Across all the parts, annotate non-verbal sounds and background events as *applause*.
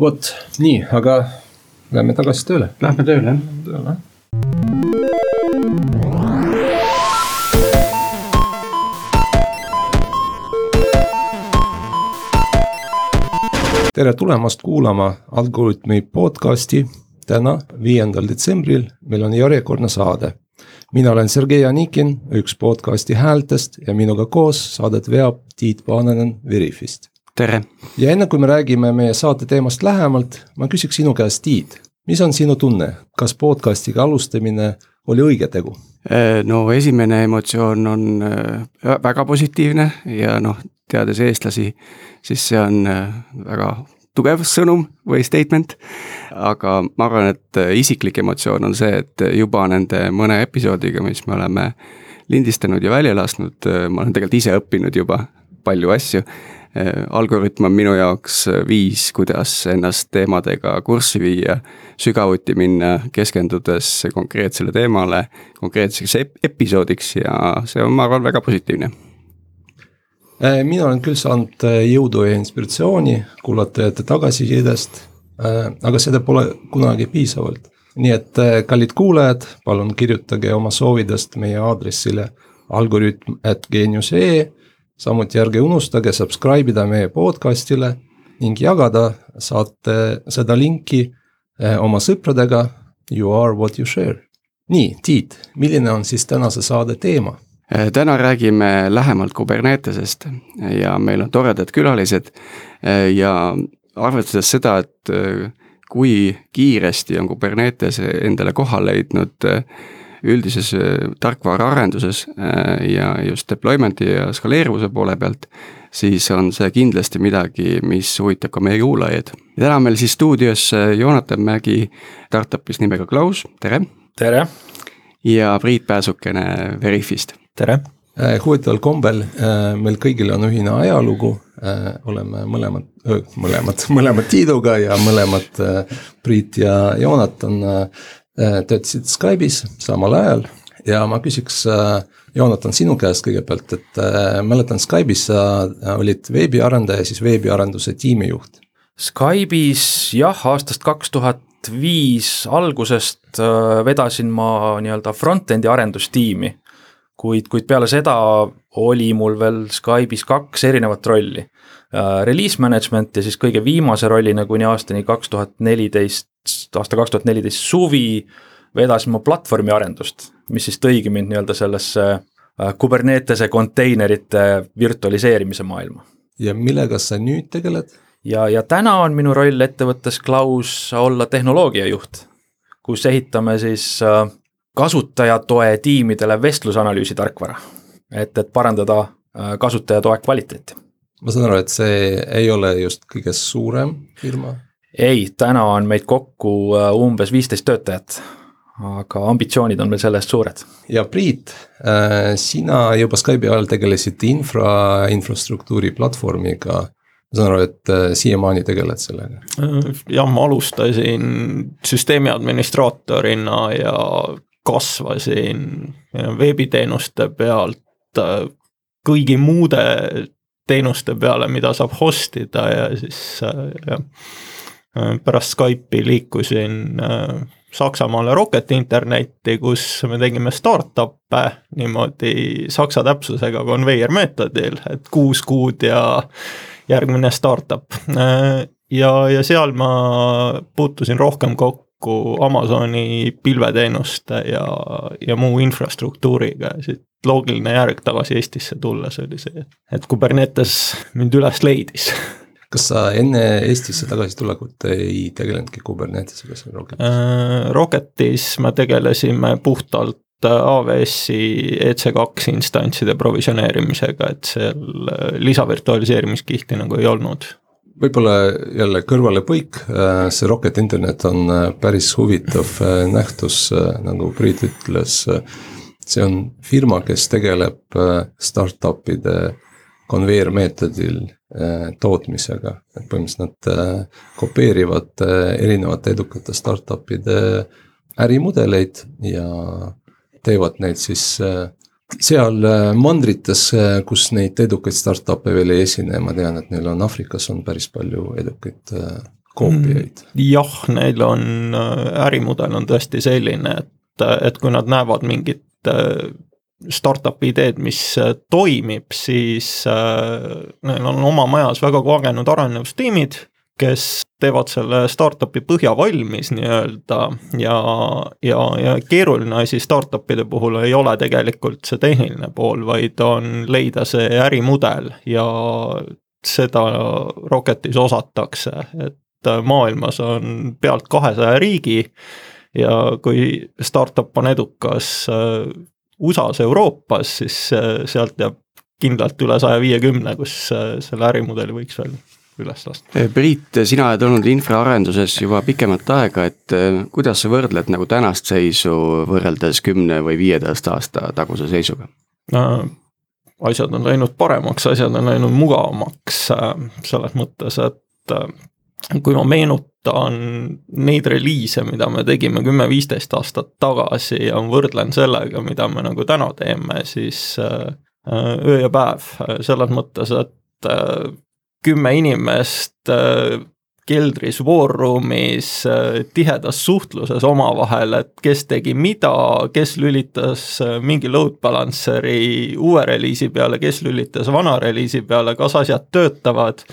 vot nii, aga lähme tagasi tööle. Lähme tööle jah. tere tulemast kuulama Algorütmi podcasti. täna, viiendal detsembril meil on järjekordne saade. mina olen Sergei Anikin, üks podcasti häältest ja minuga koos saadet veab Tiit Paananen Veriffist. Tere. ja enne kui me räägime meie saate teemast lähemalt, ma küsiks sinu käest, Tiit, mis on sinu tunne, kas podcastiga alustamine oli õige tegu? no esimene emotsioon on äh, väga positiivne ja noh, teades eestlasi, siis see on äh, väga tugev sõnum või statement. aga ma arvan, et äh, isiklik emotsioon on see, et juba nende mõne episoodiga, mis me oleme lindistanud ja välja lasknud, ma olen tegelikult ise õppinud juba palju asju Äh, algoritm on minu jaoks äh, viis, kuidas ennast teemadega kurssi viia, sügavuti minna, keskendudes konkreetsele teemale, konkreetseks ep episoodiks ja see on, ma arvan, väga positiivne äh, mina olen küll saanud jõudu ja inspiratsiooni kuulatajate tagasisidest, aga seda pole kunagi piisavalt. nii et kallid kuulajad, palun kirjutage oma soovidest meie aadressile algoritm at geenius.ee samuti ärge unustage subscribe ida meie podcast'ile ning jagada saate seda linki eh, oma sõpradega. You are what you share. nii, Tiit, milline on siis tänase saade teema? Eh, täna räägime lähemalt Kubernetesest ja meil on toredad külalised eh, ja arvestades seda, et kui kiiresti on Kubernetes endale koha leidnud üldises äh, tarkvaraarenduses äh, ja just deployment'i ja skaleerivuse poole pealt, siis on see kindlasti midagi, mis huvitab ka meie kuulajaid. ja täna on meil siis stuudios äh, Joonatan Mägi startup'ist nimega Klaus, tere! tere! ja Priit Pääsukene Veriffist. tere! huvitaval kombel meil kõigil on ühine ajalugu, oleme mõlemad, mõlemad, *laughs* mõlemad Tiiduga ja mõlemad Priit ja Joonatan töötasid Skype'is samal ajal ja ma küsiks äh,, Joonatan, sinu käest kõigepealt, et äh, mäletan Skype'is sa olid veebiarendaja, siis veebiarenduse tiimijuht. Skype'is jah, aastast kaks tuhat viis algusest äh, vedasin ma nii-öelda front-end'i arendustiimi. kuid, kuid peale seda oli mul veel Skype'is kaks erinevat rolli äh,. Release management ja siis kõige viimase rollina kuni aastani kaks tuhat neliteist aasta kaks tuhat neliteist suvi vedasin ma platvormi arendust, mis siis tõigi mind nii-öelda sellesse äh, Kubernetese konteinerite virtualiseerimise maailma. ja millega sa nüüd tegeled? ja, ja täna on minu roll ettevõttes Klaus olla tehnoloogiajuht, kus ehitame siis äh, kasutajatoe tiimidele vestlusanalüüsi tarkvara. et, et parandada äh, kasutajatoe kvaliteeti. Ma saan aru, et see ei ole just kõige suurem firma ei, täna on meid kokku äh, umbes viisteist töötajat, aga ambitsioonid on meil selle eest suured. ja Priit, äh, sina juba Skype'i ajal tegelesid infra, infrastruktuuri platvormiga ma saan aru, et äh, siiamaani tegeled sellega? jah, ma alustasin süsteemi administraatorina ja kasvasin veebiteenuste pealt kõigi muude teenuste peale, mida saab host ida ja siis jah Äh, pärast Skype'i liikusin äh, Saksamaale Rocket Internetti, kus me tegime startup'e niimoodi saksa täpsusega konveier meetodil, et kuus kuud ja järgmine startup. Äh, ja, ja seal ma puutusin rohkem kokku Amazoni pilveteenuste ja, ja muu infrastruktuuriga ja siit loogiline järg tagasi Eestisse tulles oli see, et Kubernetes mind üles leidis kas sa enne Eestisse tagasitulekut ei tegelenudki Kubernetesega seal Rocketis äh,? Rocketis me tegelesime puhtalt AWS-i EC2 instantside provisioneerimisega, et seal äh, lisavirtualiseerimiskihti nagu ei olnud. võib-olla jälle kõrvalepõik, äh, see Rocket Internet on äh, päris huvitav nähtus, nagu Priit ütles. See on firma, kes tegeleb startup'ide konveermeetodil Äh, tootmisega, et põhimõtteliselt nad äh, kopeerivad äh, erinevate edukate startup'ide ärimudeleid ja teevad neid siis seal mandrites, kus neid edukaid startup'e veel ei esine, ma tean, et neil on Aafrikas on päris palju edukaid koopiaid? jah, neil on, ärimudel on tõesti selline, et, et kui nad näevad mingit startup'i ideed, mis toimib, siis neil on oma majas väga kogenud arendustiimid kes teevad selle startup'i põhja valmis nii-öelda ja, ja, ja keeruline asi startup'ide puhul ei ole tegelikult see tehniline pool, vaid on leida see ärimudel ja seda Rocketis osatakse, et maailmas on pealt kahesaja riigi ja kui startup on edukas äh, USA-s, Euroopas, siis äh, sealt jääb kindlalt üle saja viiekümne, kus äh, selle ärimudeli võiks veel üles lasta. Eh, Priit, sina oled olnud infraarenduses juba pikemat aega, et kuidas sa võrdled nagu tänast seisu võrreldes kümne või viieteist aasta taguse seisuga asjad on läinud paremaks, asjad on läinud mugavamaks selles mõttes, et kui ma meenutan neid reliise, mida me tegime kümme-viisteist aastat tagasi ja võrdlen sellega, mida me nagu täna teeme, siis äh, öö ja päev. Selles mõttes, et äh, kümme inimest äh, keldris war room'is tihedas suhtluses omavahel, et kes tegi mida, kes lülitas mingi load balancer'i uue reliisi peale, kes lülitas vana reliisi peale, kas asjad töötavad,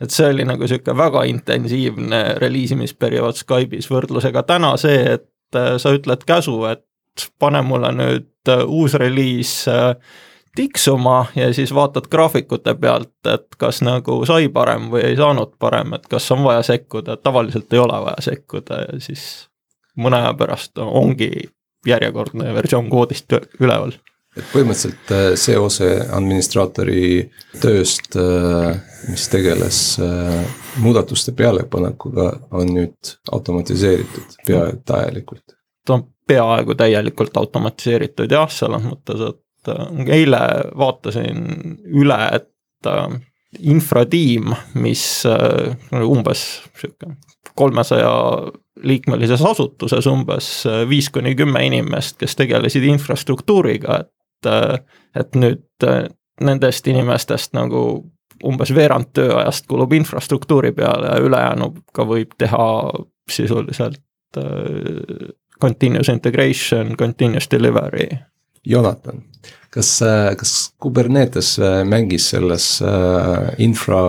et see oli nagu niisugune väga intensiivne reliisimisperiood Skype'is, võrdlusega täna see, et sa ütled käsu, et pane mulle nüüd uus reliis äh, tiksuma ja siis vaatad graafikute pealt, et kas nagu sai parem või ei saanud parem, et kas on vaja sekkuda, tavaliselt ei ole vaja sekkuda ja siis mõne aja pärast ongi järjekordne versioon koodist üleval. Et põhimõtteliselt äh, see osa administraatori tööst, äh, mis tegeles äh, muudatuste pealepanekuga, on nüüd automatiseeritud peaaegu täielikult? ta on peaaegu täielikult automatiseeritud jah, selles mõttes, et eile vaatasin üle, et infratiim, mis umbes sihuke kolmesaja liikmelises asutuses umbes viis kuni kümme inimest, kes tegelesid infrastruktuuriga, et, et nüüd nendest inimestest nagu umbes veerand tööajast kulub infrastruktuuri peale ja ülejäänuga võib teha sisuliselt continuous integration, continuous delivery Jonathan, kas, äh, kas Kubernetes äh, mängis selles äh, infra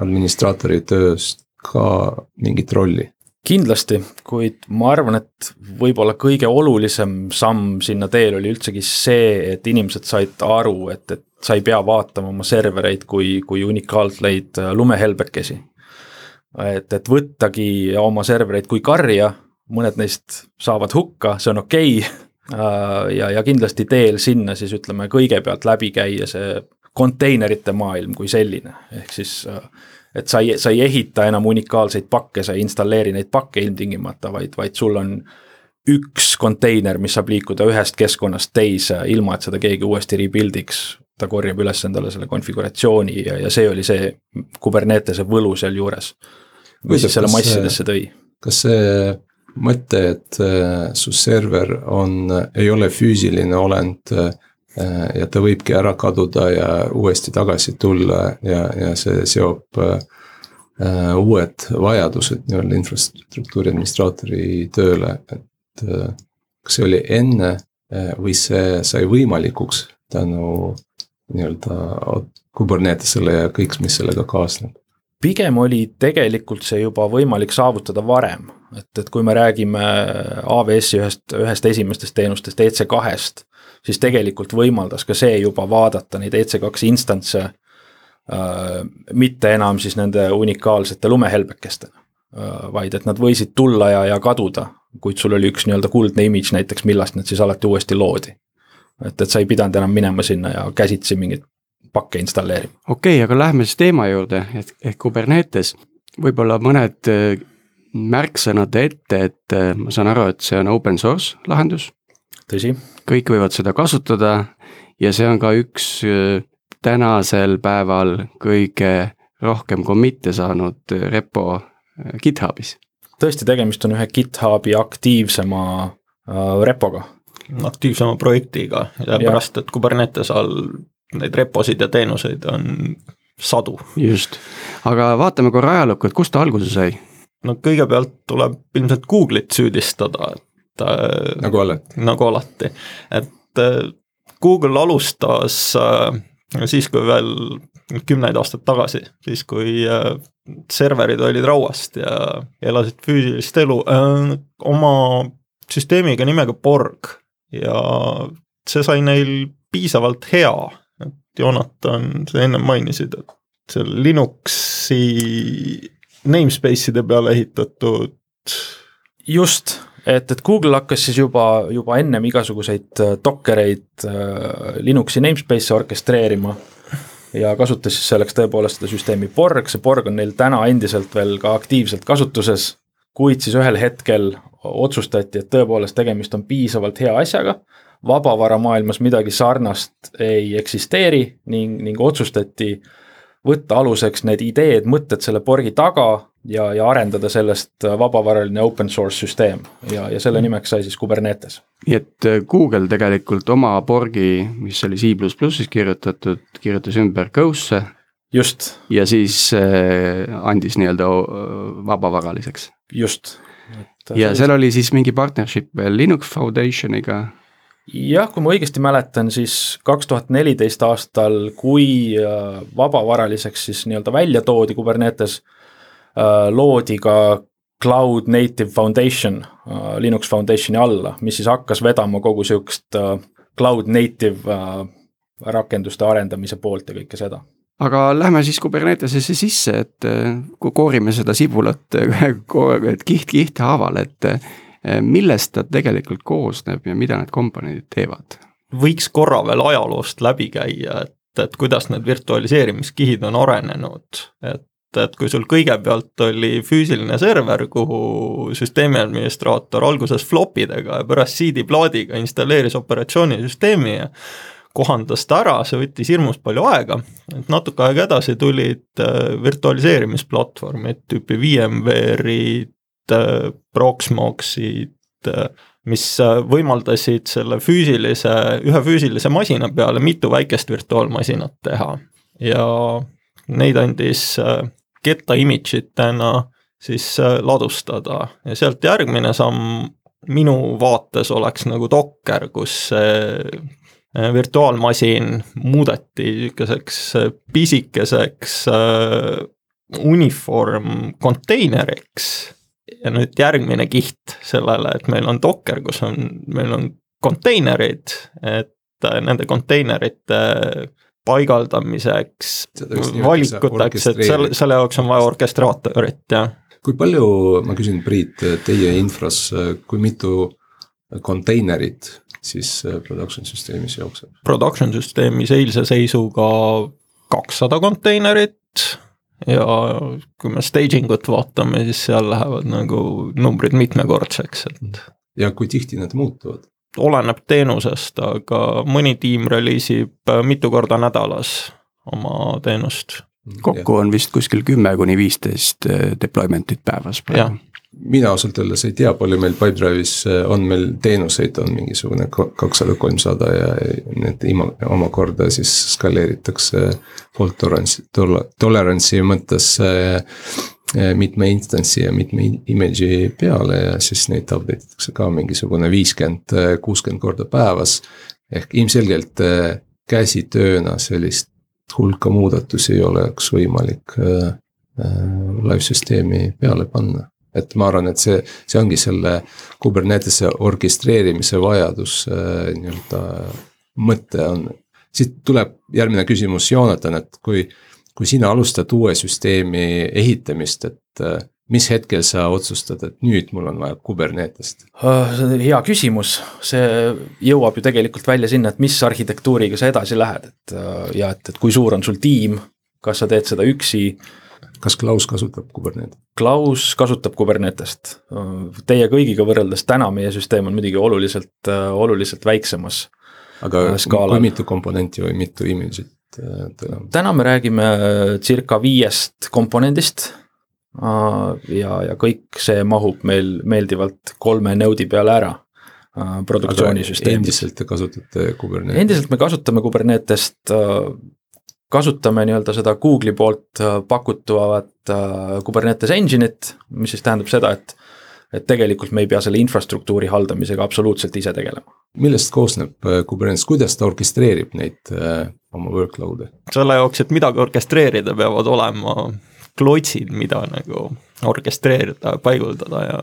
administraatori töös ka mingit rolli? Kindlasti, kuid ma arvan, et võib-olla kõige olulisem samm sinna teel oli üldsegi see, et inimesed said aru, et, et sa ei pea vaatama oma servereid kui, kui unikaalseid lumehelbekesi. et, et võttagi oma servereid kui karja, mõned neist saavad hukka, see on okei okay Äh, ja, ja kindlasti teel sinna siis ütleme kõigepealt läbi käia see konteinerite maailm kui selline, ehk siis äh, et sa ei, sa ei ehita enam unikaalseid pakke, sa ei installeeri neid pakke ilmtingimata, vaid, vaid sul on üks konteiner, mis saab liikuda ühest keskkonnast teise, ilma et seda keegi uuesti rebuild'iks. ta korjab üles endale selle konfiguratsiooni ja, ja see oli see Kubernetese võlu sealjuures, mis siis selle massidesse tõi. kas see mõte, et äh, su server on, ei ole füüsiline olend äh, ja ta võibki ära kaduda ja uuesti tagasi tulla ja, ja see seob äh, uued vajadused nii-öelda infrastruktuuri administraatori tööle, et kas see oli enne või see sai võimalikuks tänu nii-öelda Kubernetesele ja kõik, mis sellega kaasneb? pigem oli tegelikult see juba võimalik saavutada varem, et, et kui me räägime AWS-i ühest, ühest esimestest teenustest EC2-st, siis tegelikult võimaldas ka see juba vaadata neid EC2 instantse äh,, mitte enam siis nende unikaalsete lumehelbekestena äh,, vaid et nad võisid tulla ja, ja kaduda, kuid sul oli üks nii-öelda kuldne image näiteks, millest nad siis alati uuesti loodi. et, et sa ei pidanud enam minema sinna ja käsitsi mingit pakke installeerima. okei okay,, aga lähme siis teema juurde, et ehk Kubernetes, võib-olla mõned äh, märksõnad ette, et äh, ma saan aru, et see on open source lahendus. tõsi. Kõik võivad seda kasutada ja see on ka üks tänasel päeval kõige rohkem commit'e saanud repo GitHubis. tõesti, tegemist on ühe GitHubi aktiivsema repoga aktiivsema projektiga, sellepärast et Kubernetes all neid reposid ja teenuseid on sadu. just, aga vaatame korra ajalukku, et kust ta alguse sai? no kõigepealt tuleb ilmselt Google'it süüdistada, et äh, nagu alati. nagu alati, et äh, Google alustas siis, kui veel kümneid aastaid tagasi, siis kui serverid olid rauast ja elasid füüsilist elu oma süsteemiga nimega Borg ja see sai neil piisavalt hea, et Jonathan, sa ennem mainisid, et seal Linuxi namespace'ide peale ehitatud. just, et, et Google hakkas siis juba, juba ennem igasuguseid äh, dokkereid äh, Linuxi namespace'e orkestreerima ja kasutas siis selleks tõepoolest seda süsteemi Borg, see Borg on neil täna endiselt veel ka aktiivselt kasutuses, kuid siis ühel hetkel otsustati, et tõepoolest tegemist on piisavalt hea asjaga, vabavaramaailmas midagi sarnast ei eksisteeri ning, ning otsustati äh, võtta aluseks need ideed, mõtted selle Borgi taga ja, ja arendada sellest vabavaraline open source süsteem ja, ja selle nimeks sai siis Kubernetes. nii et äh, Google tegelikult oma Borgi, mis oli C++-is kirjutatud, kirjutas ümber Go'sse. just. ja siis äh, andis nii-öelda vabavaraliseks. just. ja seal oli siis mingi partnership veel Linux Foundationiga jah, kui ma õigesti mäletan, siis kaks tuhat neliteist aastal, kui äh, vabavaraliseks siis nii-öelda välja toodi Kubernetes, äh, loodi ka Cloud Native Foundation äh, Linux Foundationi alla, mis siis hakkas vedama kogu sihukest Cloud Native rakenduste arendamise poolt ja kõike seda. Aga lähme siis Kubernetesesse sisse, et koorime seda sibulat *laughs* et kiht kihti haaval, et millest ta tegelikult koosneb ja mida need komponendid teevad? võiks korra veel ajaloost läbi käia, et, et kuidas need virtualiseerimiskihid on arenenud, et et kui sul kõigepealt oli füüsiline server, kuhu süsteemi administraator alguses flopidega ja pärast CD-plaadiga installeeris operatsioonisüsteemi ja kohandas ta ära, see võttis hirmus palju aega, et natuke aega edasi tulid äh, virtualiseerimisplatvormid tüüpi VMware'id, Äh, Proxmoxid, äh, mis äh, võimaldasid selle füüsilise, ühe füüsilise masina peale mitu väikest virtuaalmasinat teha. Ja neid andis Geta image itena siis ladustada. Ja sealt järgmine samm minu vaates oleks nagu Docker, kus virtuaalmasin muudeti niisuguseks pisikeseks uniform konteineriks ja nüüd järgmine kiht sellele, et meil on Docker, kus on, meil on konteinerid, et äh, nende konteinerite paigaldamiseks, valikuteks, et selle, selle jaoks on vaja orkestraatorit, jah. kui palju, ma küsin, Priit, teie infras, kui mitu konteinerit siis äh, production süsteemis jookseb? Production süsteemis eilse seisuga kakssada konteinerit ja kui me staging ut vaatame, siis seal lähevad nagu numbrid mitmekordseks, et. ja kui tihti need muutuvad? oleneb teenusest, aga mõni tiim reliisib äh, mitu korda nädalas oma teenust. kokku on vist kuskil kümme kuni viisteist äh, deployment'it päevas praegu mina ausalt öeldes ei tea, palju meil Pipedrive'is äh, on meil teenuseid, on mingisugune kakssada, kolmsada ja need ima, omakorda siis skaleeritakse fault tolerance'i, tolerance'i mõttes äh, äh, mitme instance'i ja mitme image'i peale ja siis neid update itakse ka mingisugune viiskümmend, kuuskümmend korda päevas. ehk ilmselgelt käsitööna sellist hulka muudatusi ei oleks võimalik live süsteemi peale panna et ma arvan, et see, see ongi selle Kubernetese orkestreerimise vajadus äh, nii-öelda mõte on. siit tuleb järgmine küsimus, Joonatan, et kui, kui sina alustad uue süsteemi ehitamist, et äh, mis hetkel sa otsustad, et nüüd mul on vaja Kubernetest? Äh, on hea küsimus, see jõuab ju tegelikult välja sinna, et mis arhitektuuriga sa edasi lähed, et ja et, et kui suur on sul tiim, kas sa teed seda üksi kas Klaus kasutab Kubernetes? Klaus kasutab Kubernetest. Teie kõigiga võrreldes täna meie süsteem on muidugi oluliselt, oluliselt väiksemas aga skaalal. kui mitu komponenti või mitu image'it äh, on? täna me räägime circa viiest komponendist ja, ja kõik see mahub meil meeldivalt kolme node'i peale ära produktsioonisüsteemis. endiselt te kasutate Kubernetest? endiselt me kasutame Kubernetest kasutame nii-öelda seda Google'i poolt pakutavat Kubernetes engine'it, mis siis tähendab seda, et et tegelikult me ei pea selle infrastruktuuri haldamisega absoluutselt ise tegelema. millest koosneb Kubernetes, kuidas ta orkestreerib neid oma workload'e? selle jaoks, et midagi orkestreerida, peavad olema klotsid, mida nagu orkestreerida ja paigutada ja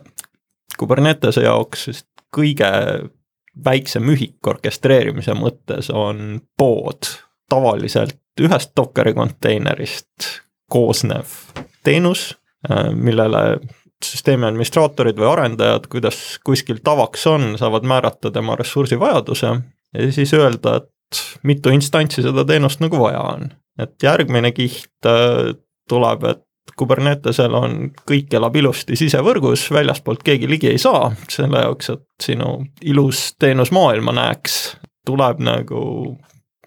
Kubernetese jaoks vist kõige väiksem ühik orkestreerimise mõttes on pood, tavaliselt ühest Dockeri konteinerist koosnev teenus, millele süsteemi administraatorid või arendajad, kuidas kuskil tavaks on, saavad määrata tema ressursivajaduse ja siis öelda, et mitu instantsi seda teenust nagu vaja on. et järgmine kiht tuleb, et Kubernetesel on, kõik elab ilusti sisevõrgus, väljaspoolt keegi ligi ei saa, selle jaoks, et sinu ilus teenus maailma näeks, tuleb nagu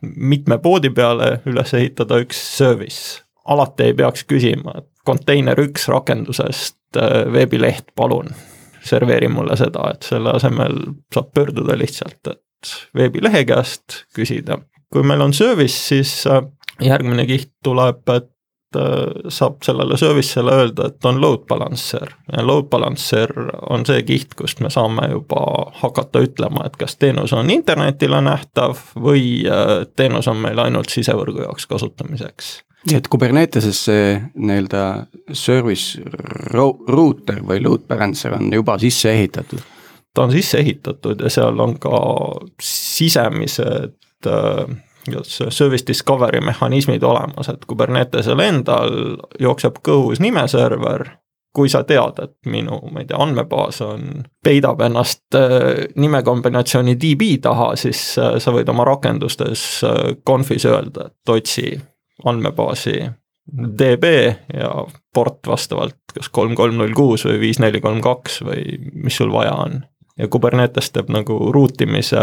mitme poodi peale üles ehitada üks service. alati ei peaks küsima, et konteiner üks rakendusest äh, veebileht, palun, serveeri mulle seda, et selle asemel saab pöörduda lihtsalt, et veebilehe käest küsida. kui meil on service, siis äh, järgmine kiht tuleb, et saab sellele service'ile öelda, et on load balancer ja load balancer on see kiht, kust me saame juba hakata ütlema, et kas teenus on internetile nähtav või äh, teenus on meil ainult sisevõrgu jaoks kasutamiseks. nii et Kuberneteses see nii-öelda service router või load balancer on juba sisse ehitatud? ta on sisse ehitatud ja seal on ka sisemised äh, service discovery mehhanismid olemas, et Kubernetesel endal jookseb kõhus nimeserver, kui sa tead, et minu, ma ei tea, andmebaas on, peidab ennast äh, nimekombinatsiooni db taha, siis äh, sa võid oma rakendustes äh, conf'is öelda, et otsi andmebaasi db ja port vastavalt kas kolm, kolm, null, kuus või viis, neli, kolm, kaks või mis sul vaja on ja Kubernetes teeb nagu ruutimise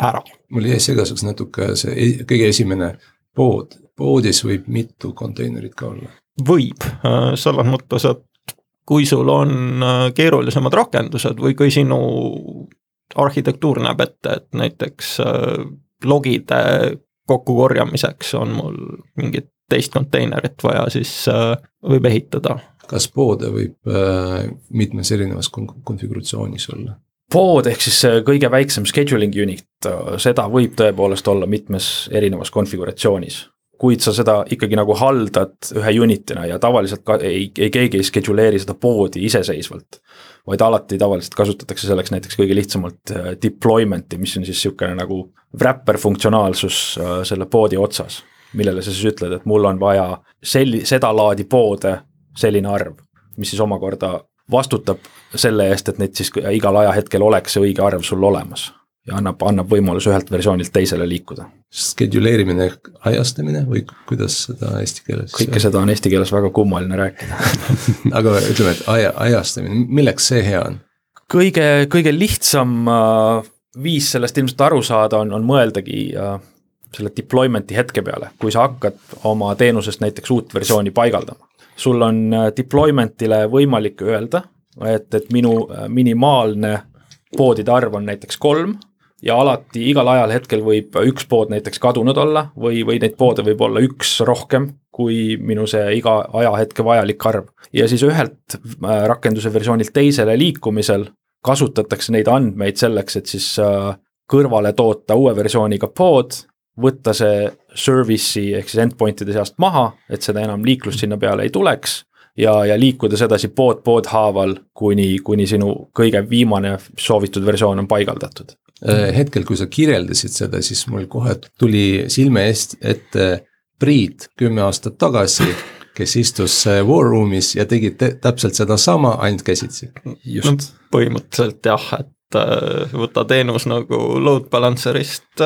ära. mul jäi segaseks natuke see e-, kõige esimene pood, poodis võib mitu konteinerit ka olla? võib, äh, selles mõttes, et kui sul on äh, keerulisemad rakendused või kui sinu arhitektuur näeb ette, et näiteks äh, logide kokkukorjamiseks on mul mingit teist konteinerit vaja, siis võib ehitada. kas poode võib mitmes erinevas konfiguratsioonis olla? Pood ehk siis see kõige väiksem scheduling unit, seda võib tõepoolest olla mitmes erinevas konfiguratsioonis. kuid sa seda ikkagi nagu haldad ühe unit'ina ja tavaliselt ka ei, ei keegi ei scheduleeri seda poodi iseseisvalt. vaid alati tavaliselt kasutatakse selleks näiteks kõige lihtsamalt äh, deployment'i, mis on siis niisugune nagu wrapper funktsionaalsus äh, selle poodi otsas. millele sa siis ütled, et mul on vaja selli-, sedalaadi poode selline arv, mis siis omakorda vastutab selle eest, et neid siis igal ajahetkel oleks see õige arv sul olemas ja annab, annab võimaluse ühelt versioonilt teisele liikuda. Schedule erimine ehk ajastamine või kuidas seda eesti keeles? kõike seda on eesti keeles väga kummaline rääkida *laughs* aga ütleme, et aja, ajastamine, milleks see hea on? kõige, kõige lihtsam äh, viis sellest ilmselt aru saada on, on mõeldagi äh, selle deployment'i hetke peale, kui sa hakkad oma teenusest näiteks uut versiooni paigaldama sul on äh, deployment'ile võimalik öelda, et, et minu äh, minimaalne poodide arv on näiteks kolm ja alati igal ajal hetkel võib üks pood näiteks kadunud olla või, või neid poode võib olla üks rohkem kui minu see iga ajahetke vajalik arv. ja siis ühelt äh, rakenduse versioonilt teisele liikumisel kasutatakse neid andmeid selleks, et siis kõrvale toota uue versiooniga pood võtta see service'i ehk siis endpoint'ide seast maha, et seda enam liiklust sinna peale ei tuleks ja, ja liikuda sedasi pood pood haaval, kuni, kuni sinu kõige viimane soovitud versioon on paigaldatud. Äh, hetkel, kui sa kirjeldasid seda, siis mul kohe tuli silme eest ette Priit kümme aastat tagasi, kes istus äh, War Room'is ja tegi täpselt sedasama, ainult käsitsi. just no,. põhimõtteliselt jah, et äh, võta teenus nagu load balancer'ist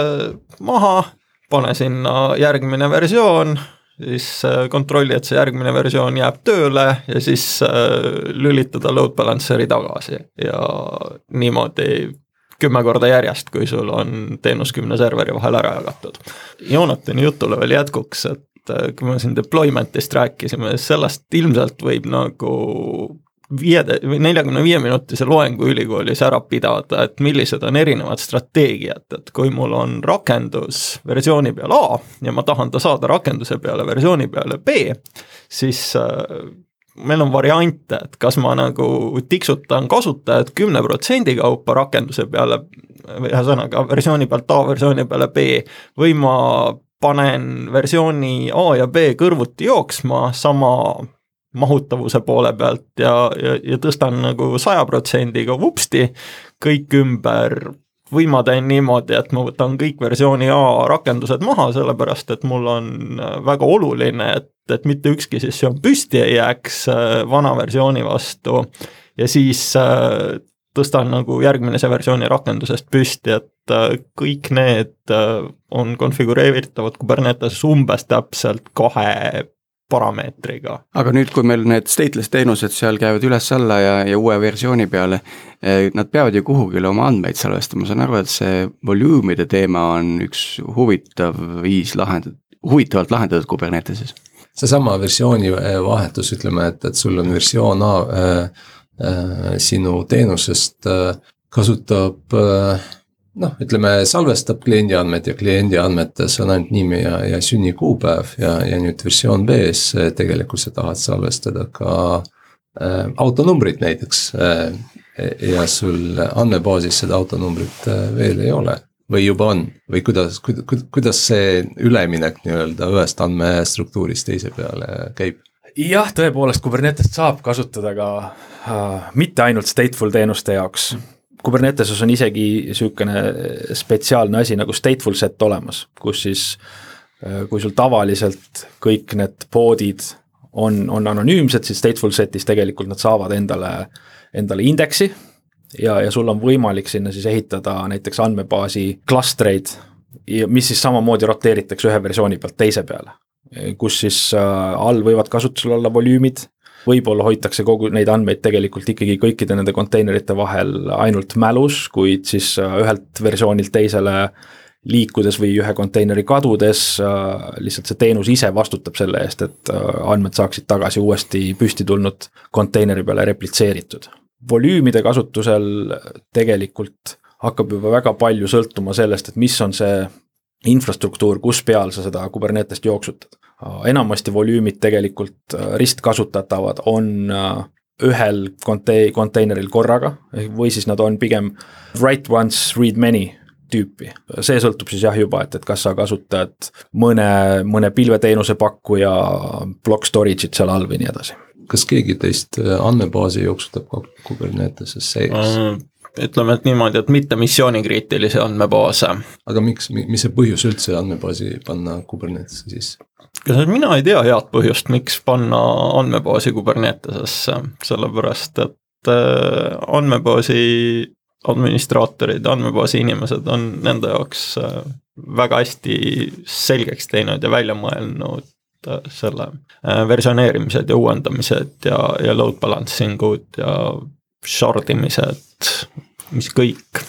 maha pane sinna järgmine versioon, siis äh, kontrolli, et see järgmine versioon jääb tööle ja siis äh, lülitada load balancer'i tagasi ja niimoodi kümme korda järjest, kui sul on teenus kümne serveri vahel ära jagatud. Joonatani jutule veel jätkuks, et äh, kui me siin deployment'ist rääkisime, sellest ilmselt võib nagu viie neljakümne viie minutise loengu ülikoolis ära pidada, et millised on erinevad strateegiad, et kui mul on rakendus versiooni peal A ja ma tahan ta saada rakenduse peale versiooni peale B, siis äh, meil on variante, et kas ma nagu tiksutan kasutajat kümne protsendi kaupa rakenduse peale, ühesõnaga versiooni pealt A versiooni peale B, või ma panen versiooni A ja B kõrvuti jooksma sama mahutavuse poole pealt ja, ja, ja tõstan nagu saja protsendiga vupsti kõik ümber. Või ma teen niimoodi, et ma võtan kõik versiooni A rakendused maha, sellepärast et mul on väga oluline, et, et mitte ükski sessioon püsti ei jääks äh, vana versiooni vastu. Ja siis äh, tõstan nagu järgmise versiooni rakendusest püsti, et äh, kõik need on konfigureeritavad Kuberneteses umbes täpselt kahe parameetriga. aga nüüd, kui meil need stateless teenused seal käivad üles-alla ja, ja uue versiooni peale, eh, nad peavad ju kuhugile oma andmeid salvestama, ma saan aru, et see volüümide teema on üks huvitav viis lahendada, huvitavalt lahendatud Kuberneteses. seesama versiooni eh, vahetus, ütleme, et, et sul on versioon A äh, äh, sinu teenusest äh, kasutab äh, noh, ütleme salvestab kliendi andmed ja kliendi andmetes on ainult nimi ja, ja sünnikuupäev ja, ja nüüd versioon B-s eh, tegelikult sa tahad salvestada ka äh, autonumbrit näiteks äh,. ja sul andmebaasis seda autonumbrit äh, veel ei ole või juba on või kuidas, kuidas see üleminek nii-öelda ühest andmestruktuurist teise peale käib? jah, tõepoolest Kubernetest saab kasutada ka äh, mitte ainult stateful teenuste jaoks Kuberneteses on isegi niisugune spetsiaalne asi nagu stateful set olemas, kus siis äh, kui sul tavaliselt kõik need poodid on, on anonüümsed, siis stateful set'is tegelikult nad saavad endale, endale indeksi ja, ja sul on võimalik sinna siis ehitada näiteks andmebaasi klastreid, mis siis samamoodi roteeritakse ühe versiooni pealt teise peale. kus siis äh, all võivad kasutusel olla volüümid võib-olla hoitakse kogu neid andmeid tegelikult ikkagi kõikide nende konteinerite vahel ainult mälus, kuid siis äh, ühelt versioonilt teisele liikudes või ühe konteineri kadudes äh, lihtsalt see teenus ise vastutab selle eest, et äh, andmed saaksid tagasi uuesti püsti tulnud konteineri peale replitseeritud. volüümide kasutusel tegelikult hakkab juba väga palju sõltuma sellest, et mis on see infrastruktuur, kus peal sa seda Kubernetest jooksutad enamasti volüümid tegelikult äh, ristkasutatavad on äh, ühel kontei-, konteineril korraga, või siis nad on pigem write once, read many tüüpi. see sõltub siis jah juba, et, et kas sa kasutad mõne, mõne pilveteenuse pakkuja block storage'it seal all või nii edasi. kas keegi teist äh, andmebaasi jooksutab ka Kuberneteses sees uh,? Ütleme, et niimoodi, et mitte missioonikriitilisi andmebaase. aga miks, mis see põhjus üldse andmebaasi panna Kubernetesse sisse? mina ei tea head põhjust, miks panna andmebaasi Kubernetesesse, sellepärast et äh, andmebaasi administraatorid, andmebaasi inimesed on nende jaoks äh, väga hästi selgeks teinud ja välja mõelnud äh, selle versioneerimised ja uuendamised ja, ja load balancing ud ja shard imised, mis kõik.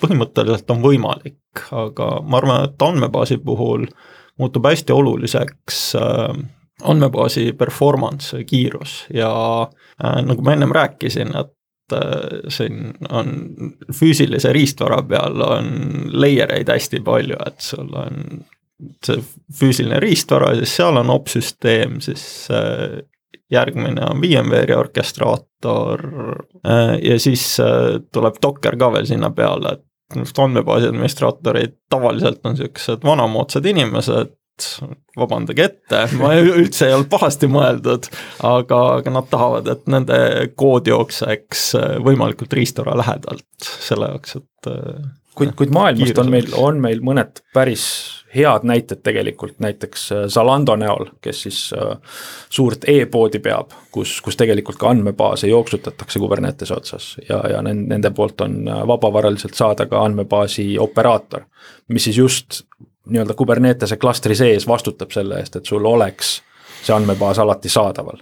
Põhimõtteliselt on võimalik, aga ma arvan, et andmebaasi puhul äh, muutub hästi oluliseks äh, andmebaasi performance, kiirus ja äh, nagu ma ennem rääkisin, et äh, siin on füüsilise riistvara peal on layer eid hästi palju, et sul on see füüsiline riistvara siis seal on opsüsteem, siis järgmine on VMware'i orkestraator ja siis tuleb Docker ka veel sinna peale, et andmebaasi administraatorid tavaliselt on niisugused vanamoodsad inimesed, vabandage ette, ma üldse ei olnud pahasti mõeldud, aga, aga nad tahavad, et nende kood jookseks võimalikult riistvara lähedalt, selle jaoks, et kuid, kuid maailmast on meil, on meil mõned päris head näited tegelikult, näiteks äh, Zalando näol, kes siis äh, suurt e-poodi peab, kus, kus tegelikult ka andmebaase jooksutatakse Kubernetese otsas ja, ja nende poolt on äh, vabavaraliselt saada ka andmebaasi operaator, mis siis just nii-öelda Kubernetese klastri sees vastutab selle eest, et sul oleks see andmebaas alati saadaval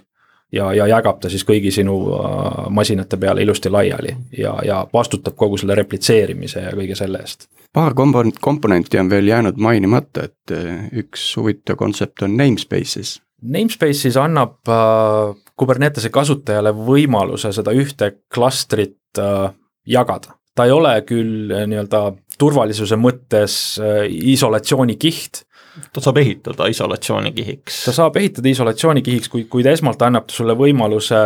ja, ja jagab ta siis kõigi sinu äh, masinate peale ilusti laiali ja, ja vastutab kogu selle replitseerimise ja kõige selle eest. paar komponent, komponenti on veel jäänud mainimata, et äh, üks huvitav kontsept on namespaces Namespace'is annab äh, Kubernetese kasutajale võimaluse seda ühte klastrit äh, jagada. ta ei ole küll äh, nii-öelda turvalisuse mõttes äh, isolatsioonikiht, ta saab ehitada isolatsioonikihiks. ta saab ehitada isolatsioonikihiks, kuid, kuid esmalt annab ta sulle võimaluse,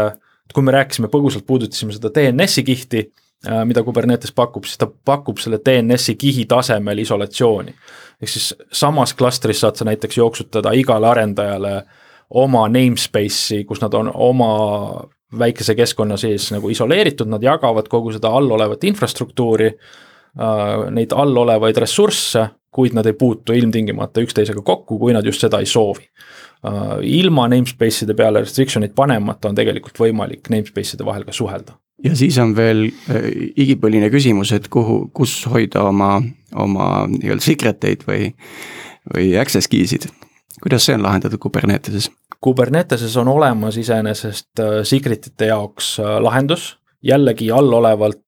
kui me rääkisime põgusalt, puudutasime seda DNS-i kihti, äh, mida Kubernetes pakub, siis ta pakub selle DNS-i kihi tasemel isolatsiooni. ehk siis samas klastris saad sa näiteks jooksutada igale arendajale oma namespace'i, kus nad on oma väikese keskkonna sees nagu isoleeritud, nad jagavad kogu seda all olevat infrastruktuuri, äh, neid all olevaid ressursse kuid nad ei puutu ilmtingimata üksteisega kokku, kui nad just seda ei soovi. Uh, ilma namespace'ide peale restriction'id panemata on tegelikult võimalik namespace'ide vahel ka suhelda. ja siis on veel äh, igipõline küsimus, et kuhu, kus hoida oma, oma nii-öelda secret eid või, või access key'sid. kuidas see on lahendatud Kuberneteses? Kuberneteses on olemas iseenesest äh, secret ite jaoks lahendus, jällegi allolevalt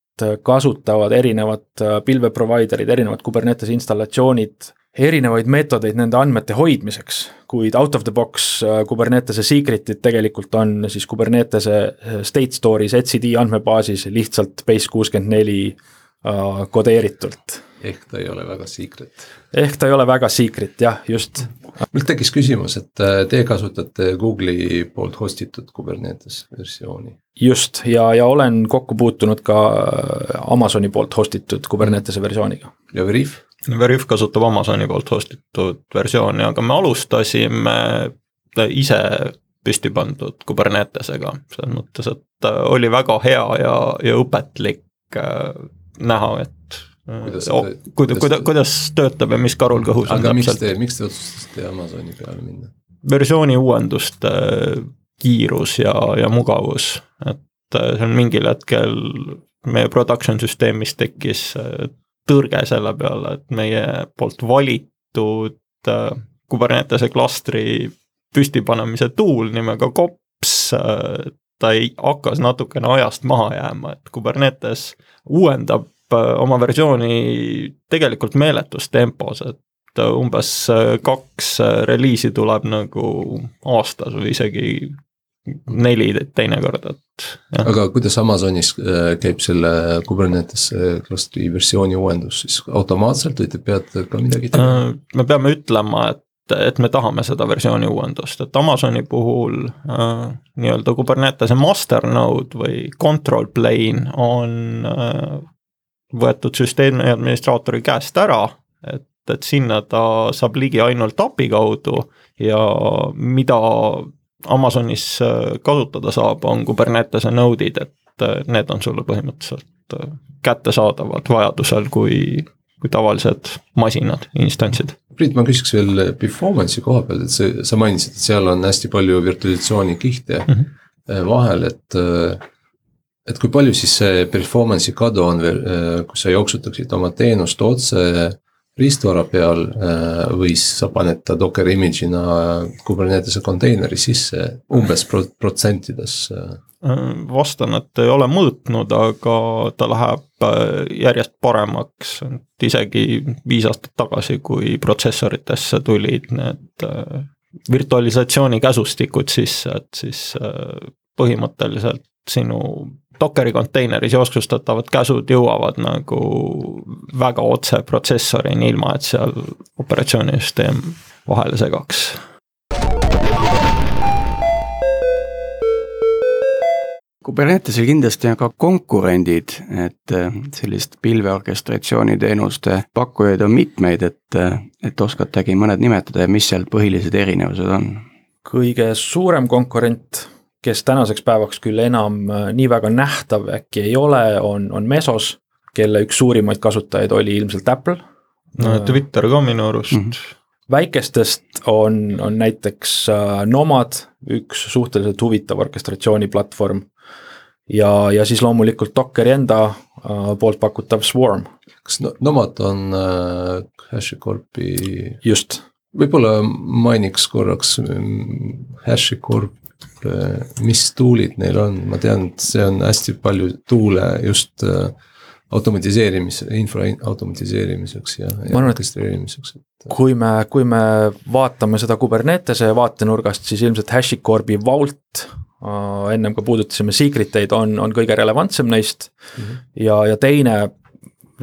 kasutavad erinevad äh, pilve provider'id, erinevad Kubernetes installatsioonid erinevaid meetodeid nende andmete hoidmiseks, kuid out of the box äh, Kubernetese secret'id tegelikult on siis Kubernetese äh, state store'is etcd andmebaasis lihtsalt base kuuskümmend neli kodeeritult. Ehk ta ei ole väga secret. ehk ta ei ole väga secret jah, just. mul tekkis küsimus, et te kasutate Google'i poolt host itud Kubernetes versiooni just, ja, ja olen kokku puutunud ka Amazoni poolt host itud Kubernetese versiooniga. ja Veriff? Veriff kasutab Amazoni poolt host itud versiooni, aga me alustasime ise püsti pandud Kubernetesega, selles mõttes, et oli väga hea ja, ja õpetlik äh, näha, et kuidas, oh, kuidas, kuidas, kuidas töötab ja mis karul kõhus on täpselt. miks te, miks te otsustasite Amazoni peale minna? versiooni uuenduste kiirus ja, ja mugavus, et äh, see on mingil hetkel meie production süsteemis tekkis äh, tõrge selle peale, et meie poolt valitud äh, Kubernetese klastri püstipanemise tool nimega kops, ta ei, hakkas natukene ajast maha jääma, et Kubernetes uuendab oma versiooni tegelikult meeletus tempos, et umbes kaks reliisi tuleb nagu aastas või isegi neli teinekord, et. aga kuidas Amazonis äh, käib selle Kubernetes klastri versiooni uuendus siis automaatselt või te peate ka midagi tegema? Äh, me peame ütlema, et, et me tahame seda versiooni uuendust, et Amazoni puhul äh, nii-öelda Kubernetese masternode või control plane on äh, võetud süsteemi administraatori käest ära, et, et sinna ta saab ligi ainult API kaudu ja mida Amazonis äh, kasutada saab, on Kubernetese node'id, et äh, need on sulle põhimõtteliselt äh, kättesaadavad vajadusel kui, kui tavalised masinad, instantsid. Priit, ma küsiks veel performance'i koha pealt, et see, sa mainisid, et seal on hästi palju virtualisatsiooni kihte mm -hmm. vahel, et et kui palju siis see performance'i kadu on veel, kui sa jooksutaksid oma teenust otse riistvara peal äh, või siis sa paned ta Docker image'ina Kubernetese konteineri sisse umbes pro protsentides? Äh? vastan, et ei ole mõõtnud, aga ta läheb äh, järjest paremaks, et isegi viis aastat tagasi, kui protsessoritesse tulid need virtualisatsiooni käsustikud sisse, et siis põhimõtteliselt sinu Dockeri konteineris jooksustatavad käsud jõuavad nagu väga otse protsessorini, ilma et seal operatsioonisüsteem vahele segaks. Kubernetesel kindlasti on ka konkurendid, et äh, sellist pilveorkestratsiooniteenuste pakkujaid on mitmeid, et, äh, et oskate äkki mõned nimetada ja mis seal põhilised erinevused on? kõige suurem konkurent kes tänaseks päevaks küll enam äh, nii väga nähtav äkki ei ole, on, on Mesos, kelle üks suurimaid kasutajaid oli ilmselt Apple. no Twitter ka minu arust mm. -hmm väikestest on, on näiteks äh, Nomad, üks suhteliselt huvitav orkestratsiooniplatvorm. ja, ja siis loomulikult Dockeri enda äh, poolt pakutav Swarm. kas Nomad on äh, HashiCorpi? just. võib-olla mainiks korraks mm, HashiCorp mis tool'id neil on, ma tean, et see on hästi palju tool'e just äh, automatiseerimise, infra automatiseerimiseks ja, ja orkestreerimiseks, et kui me, kui me vaatame seda Kubernetese vaatenurgast, siis ilmselt HashiCorpi Vault äh, ennem ka puudutasime secret eid, on, on kõige relevantsem neist mm. -hmm. ja, ja teine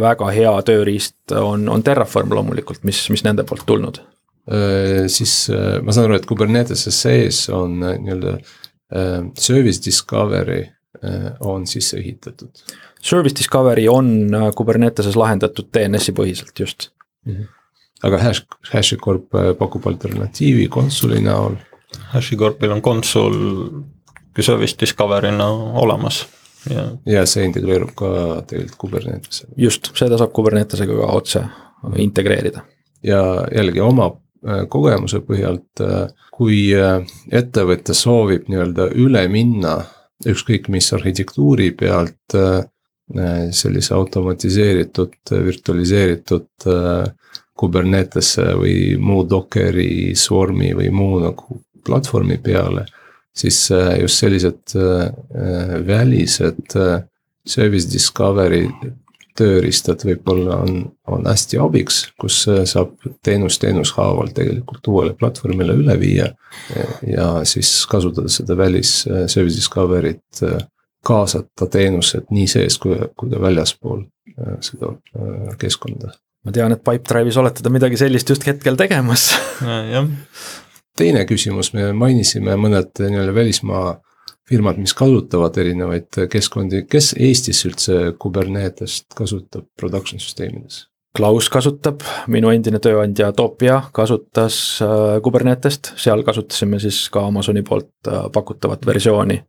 väga hea tööriist on, on Terraform loomulikult, mis, mis nende poolt tulnud. Äh, siis äh, ma saan aru, et Kubernetese sees on äh, nii-öelda service discovery on sisse ehitatud. Service Discovery on Kuberneteses lahendatud DNS-i põhiselt just. aga Hash, HashiCorp pakub alternatiivi konsuli näol. HashiCorpil on konsul service discovery'na olemas ja ja see integreerub ka tegelikult Kubernetesega. just, seda saab Kubernetesega ka otse integreerida. ja jällegi oma äh, kogemuse põhjalt, kui äh, ettevõte soovib nii-öelda üle minna ükskõik mis arhitektuuri pealt äh, sellise automatiseeritud, virtualiseeritud Kubernetesse või muu Dockeri, Swarmi või muu nagu platvormi peale, siis just sellised välised service discovery tööriistad võib-olla on, on hästi abiks, kus saab teenus teenushaaval tegelikult uuele platvormile üle viia. ja siis kasutada seda välis service discovery't, kaasata teenused nii sees kui, kui ka väljaspool seda keskkonda. ma tean, et Pipedrive'is olete te midagi sellist just hetkel tegemas jah. teine küsimus, me mainisime mõned nii-öelda välismaa firmad, mis kasutavad erinevaid keskkondi, kes Eestis üldse Kubernetest kasutab production süsteemides? Klaus kasutab, minu endine tööandja Topia kasutas äh, Kubernetest, seal kasutasime siis ka Amazoni poolt äh, pakutavat versiooni.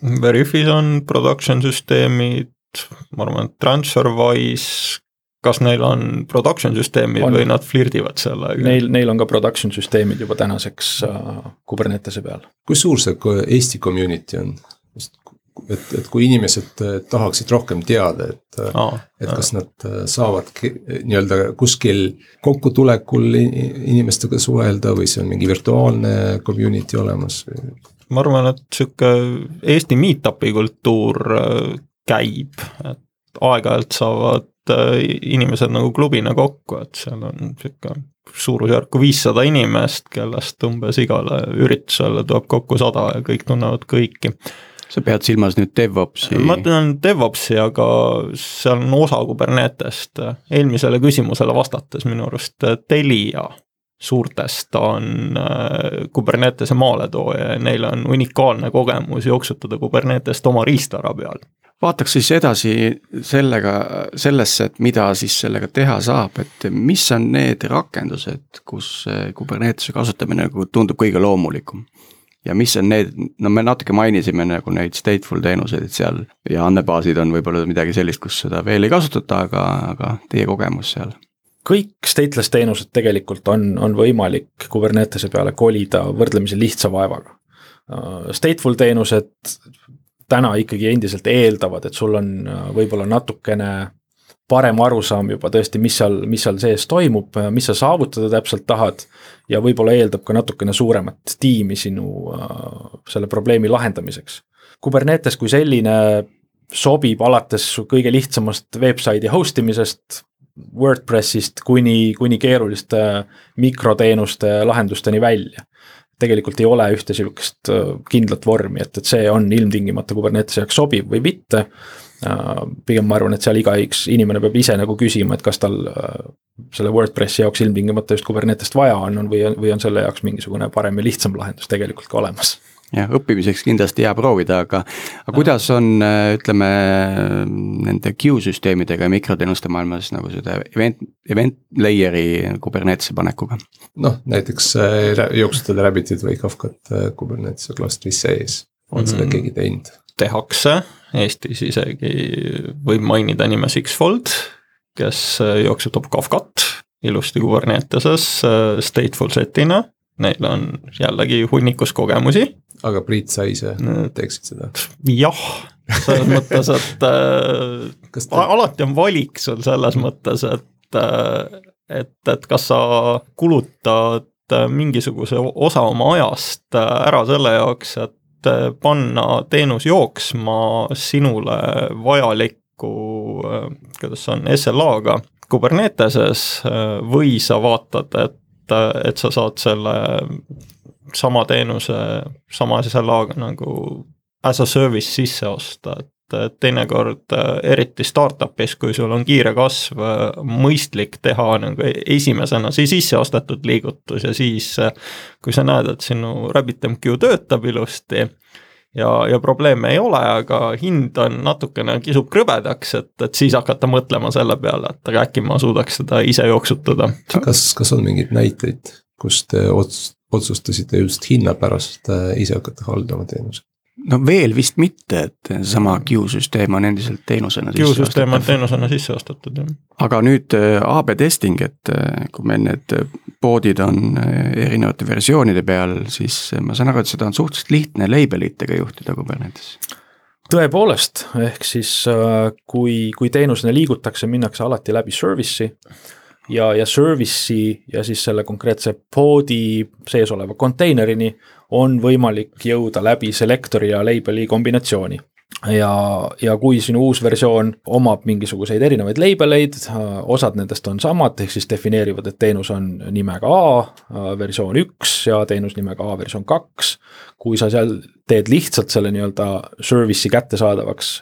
Veriffis on production süsteemid, ma arvan, et TransferWise, kas neil on production süsteemid On. või nad flirdivad sellega? Neil, neil on ka production süsteemid juba tänaseks äh, Kubernetese peal. kui suur see Eesti community on? et, et kui inimesed eh, tahaksid rohkem teada, et Aa, et kas nad eh, saavad nii-öelda kuskil kokkutulekul inimestega suhelda või see on mingi virtuaalne community olemas? ma arvan, et sihuke Eesti meet-up'i kultuur äh, käib, et aeg-ajalt saavad äh, inimesed nagu klubina kokku, et seal on sihuke suurusjärku viissada inimest, kellest umbes igale üritusele tuleb kokku sada ja kõik tunnevad kõiki. sa pead silmas nüüd DevOpsi? ma mõtlen DevOpsi, aga seal on osa Kubernetest, eelmisele küsimusele vastates minu arust Telia suurtest on äh, Kubernetese maaletooja ja neil on unikaalne kogemus jooksutada Kubernetest oma riistvara peal. vaataks siis edasi sellega, sellesse, et mida siis sellega teha saab, et mis on need rakendused, kus see Kubernetese kasutamine nagu tundub kõige loomulikum? ja mis on need, no me natuke mainisime nagu neid stateful teenuseid, et seal ja andmebaasid on võib-olla midagi sellist, kus seda veel ei kasutata, aga, aga teie kogemus seal? Kõik stateless teenused tegelikult on, on võimalik Kubernetese peale kolida võrdlemisi lihtsa vaevaga. Uh, Stateful teenused täna ikkagi endiselt eeldavad, et sul on uh, võib-olla natukene parem arusaam juba tõesti, mis seal, mis seal sees toimub, mis sa saavutada täpselt tahad. ja võib-olla eeldab ka natukene suuremat tiimi sinu selle probleemi lahendamiseks. Kubernetes kui selline sobib alates kõige lihtsamast website'i host imisest WordPressist kuni, kuni keeruliste mikroteenuste lahendusteni välja. tegelikult ei ole ühte sihukest äh, kindlat vormi, et, et see on ilmtingimata Kubernetese jaoks sobiv või mitte. pigem ma arvan, et seal igaüks inimene peab ise nagu küsima, et kas tal äh, selle WordPressi jaoks ilmtingimata just Kubernetest vaja on, on või või on selle jaoks mingisugune parem ja lihtsam lahendus tegelikult ka olemas jah, õppimiseks kindlasti hea proovida, aga, aga kuidas on, ütleme, nende Q-süsteemidega ja mikroteenuste maailmas nagu seda event, event layer'i Kubernetese panekuga? noh, näiteks äh, jooksutada Rabbitit või Kafkat äh, Kubernetese klastris sees, on seda Mhm. keegi teinud? tehakse, Eestis isegi võib mainida nime Sixfold, kes jooksutab Kafkat ilusti Kuberneteses äh, stateful set'ina, neil on jällegi hunnikus kogemusi, aga Priit, sa ise teeksid seda? jah, selles *laughs* mõttes, et äh, ta, alati on valik sul selles mõttes, et, et, et kas sa kulutad mingisuguse osa oma ajast ära selle jaoks, et panna teenus jooksma sinule vajalikku kuidas see on, SLA-ga Kuberneteses või sa vaatad, et, et sa saad selle sama teenuse sama SLA-ga nagu as a service sisse osta, et teinekord eriti startup'is, kui sul on kiire kasv, mõistlik teha nagu esimesena see sisse ostetud liigutus ja siis kui sa näed, et sinu RabbitMQ töötab ilusti ja, ja probleeme ei ole, aga hind on natukene, kisub krõbedaks, et, et siis hakata mõtlema selle peale, et aga äkki ma suudaks seda ise jooksutada. kas, kas on mingeid näiteid, kus te ots-, otsustasite just hinna pärast äh, ise hakata haldama teenuseid? no veel vist mitte, et seesama Q-süsteem on endiselt teenusena Q-süsteem on teenusena sisse ostetud, jah. aga nüüd äh, AB testing, et äh, kui meil need poodid on erinevate versioonide peal, siis ma saan aru, et seda on suhteliselt lihtne labelitega juhtida Kubernetes tõepoolest, ehk siis kui, kui teenusena liigutakse, minnakse alati läbi service'i ja, ja service'i ja siis selle konkreetse poodi sees oleva konteinerini on võimalik jõuda läbi selektori ja label'i kombinatsiooni ja, ja kui sinu uus versioon omab mingisuguseid erinevaid labeleid, osad nendest on samad, ehk siis defineerivad, et teenus on nimega A versioon üks ja teenus nimega A versioon kaks. kui sa seal teed lihtsalt selle nii-öelda service'i kättesaadavaks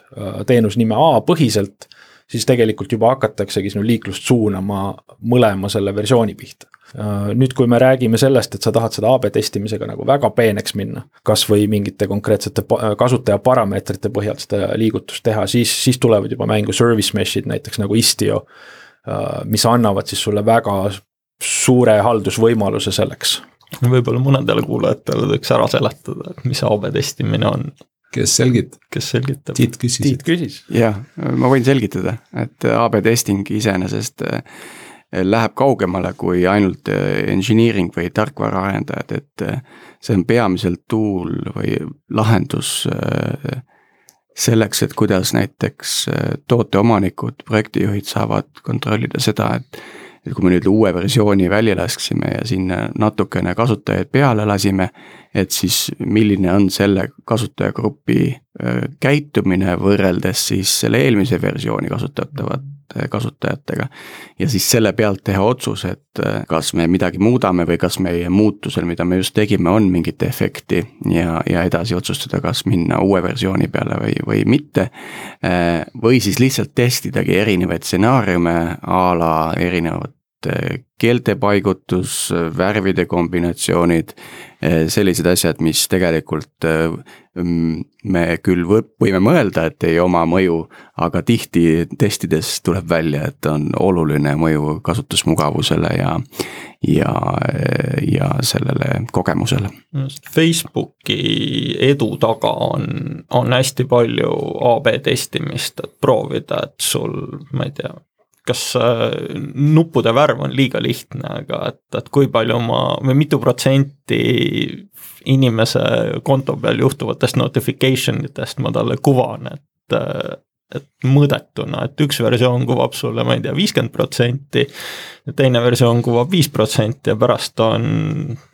teenusnime A põhiselt siis tegelikult juba hakataksegi sinu liiklust suunama mõlema selle versiooni pihta. nüüd, kui me räägime sellest, et sa tahad seda AB testimisega nagu väga peeneks minna, kasvõi mingite konkreetsete kasutaja parameetrite põhjal seda liigutust teha, siis, siis tulevad juba mängu service mesh'id näiteks nagu Istio, mis annavad siis sulle väga suure haldusvõimaluse selleks võib-olla mõnedele kuulajatele võiks ära seletada, et mis AB testimine on kes selgitab? kes selgitab? Tiit küsis. Tiit küsis. jah, ma võin selgitada, et AB testing iseenesest äh, läheb kaugemale kui ainult äh, engineering või tarkvaraarendajad, et äh, see on peamiselt tool või lahendus selleks, et kuidas näiteks tooteomanikud, projektijuhid saavad kontrollida seda, et et kui me nüüd uue versiooni välja lasksime ja sinna natukene kasutajaid peale lasime, et siis milline on selle kasutajagrupi käitumine võrreldes siis selle eelmise versiooni kasutatavate kasutajatega. ja siis selle pealt teha otsus, et kas me midagi muudame või kas meie muutusel, mida me just tegime, on mingit efekti ja, ja edasi otsustada, kas minna uue versiooni peale või, või mitte. või siis lihtsalt testidagi erinevaid stsenaariume a la erinevad keelte paigutus, värvide kombinatsioonid, sellised asjad, mis tegelikult me küll võime mõelda, et ei oma mõju, aga tihti testides tuleb välja, et on oluline mõju kasutusmugavusele ja ja, ja sellele kogemusele. Facebooki edu taga on, on hästi palju AB testimist, et proovida, et sul, ma ei tea, kas äh, nuppude värv on liiga lihtne, aga et, et kui palju ma või mitu protsenti inimese konto peal juhtuvatest notification itest ma talle kuvan, et äh, et mõõdetuna, et üks versioon kuvab sulle, ma ei tea, viiskümmend protsenti, teine versioon kuvab viis protsenti ja pärast on,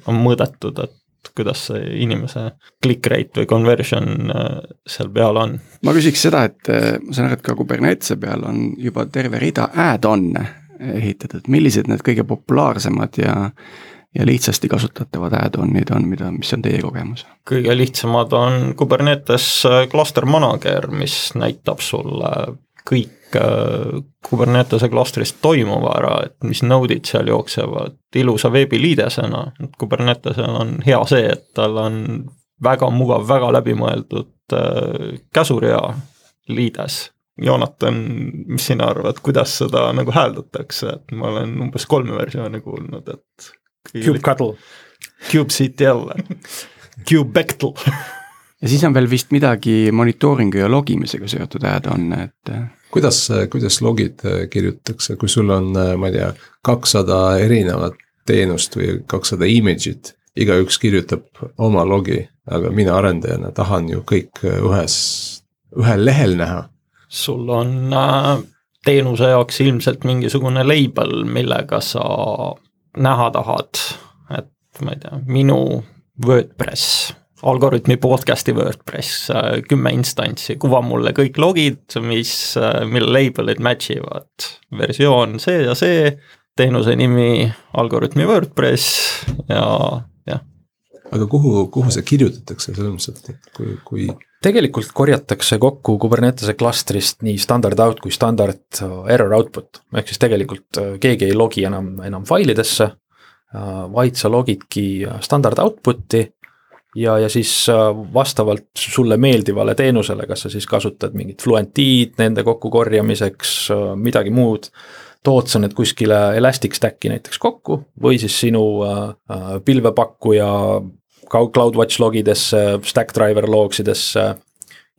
on mõõdetud, et kuidas see inimese click rate või conversion äh, seal peal on? ma küsiks seda, et äh, ma saan aru, et ka Kubernetese peal on juba terve rida add-on'e ehitatud, millised need kõige populaarsemad ja ja lihtsasti kasutatavad add-on'id on, mida, mis on teie kogemus? kõige lihtsamad on Kubernetes äh, Cluster Manager, mis näitab sulle kõik Kubernetese klastris toimuva ära, et mis node'id seal jooksevad. Ilusa veebiliidesena, et Kubernetesel on hea see, et tal on väga mugav, väga läbimõeldud äh, käsurea liides. Joonatan, mis sina arvad, kuidas seda nagu hääldatakse, et ma olen umbes kolme versiooni kuulnud, et Kubectl. kubectl, Kubectl *laughs* ja siis on veel vist midagi monitooringu ja logimisega seotud add-on, et kuidas, kuidas logid äh, kirjutatakse, kui sul on, äh, ma ei tea, kakssada erinevat teenust või kakssada image'it, igaüks kirjutab oma logi, aga mina arendajana tahan ju kõik äh, ühes, ühel lehel näha. sul on teenuse jaoks ilmselt mingisugune label, millega sa näha tahad, et ma ei tea, minu WordPress Algorütmi podcast'i WordPress, kümme instantsi, kuva mulle kõik logid, mis, mille label'id match ivad. versioon see ja see, teenuse nimi Algorütmi WordPress ja jah. aga kuhu, kuhu see kirjutatakse, selles mõttes, et kui, kui tegelikult korjatakse kokku Kubernetese klastrist nii standard out kui standard error output, ehk siis tegelikult keegi ei logi enam, enam failidesse, vaid sa logidki standard output'i ja, ja siis vastavalt sulle meeldivale teenusele, kas sa siis kasutad mingit Fluentid nende kokkukorjamiseks, midagi muud, tood sa need kuskile Elasticstacki näiteks kokku või siis sinu pilvepakkuja CloudWatch logidesse, Stackdriver logsidesse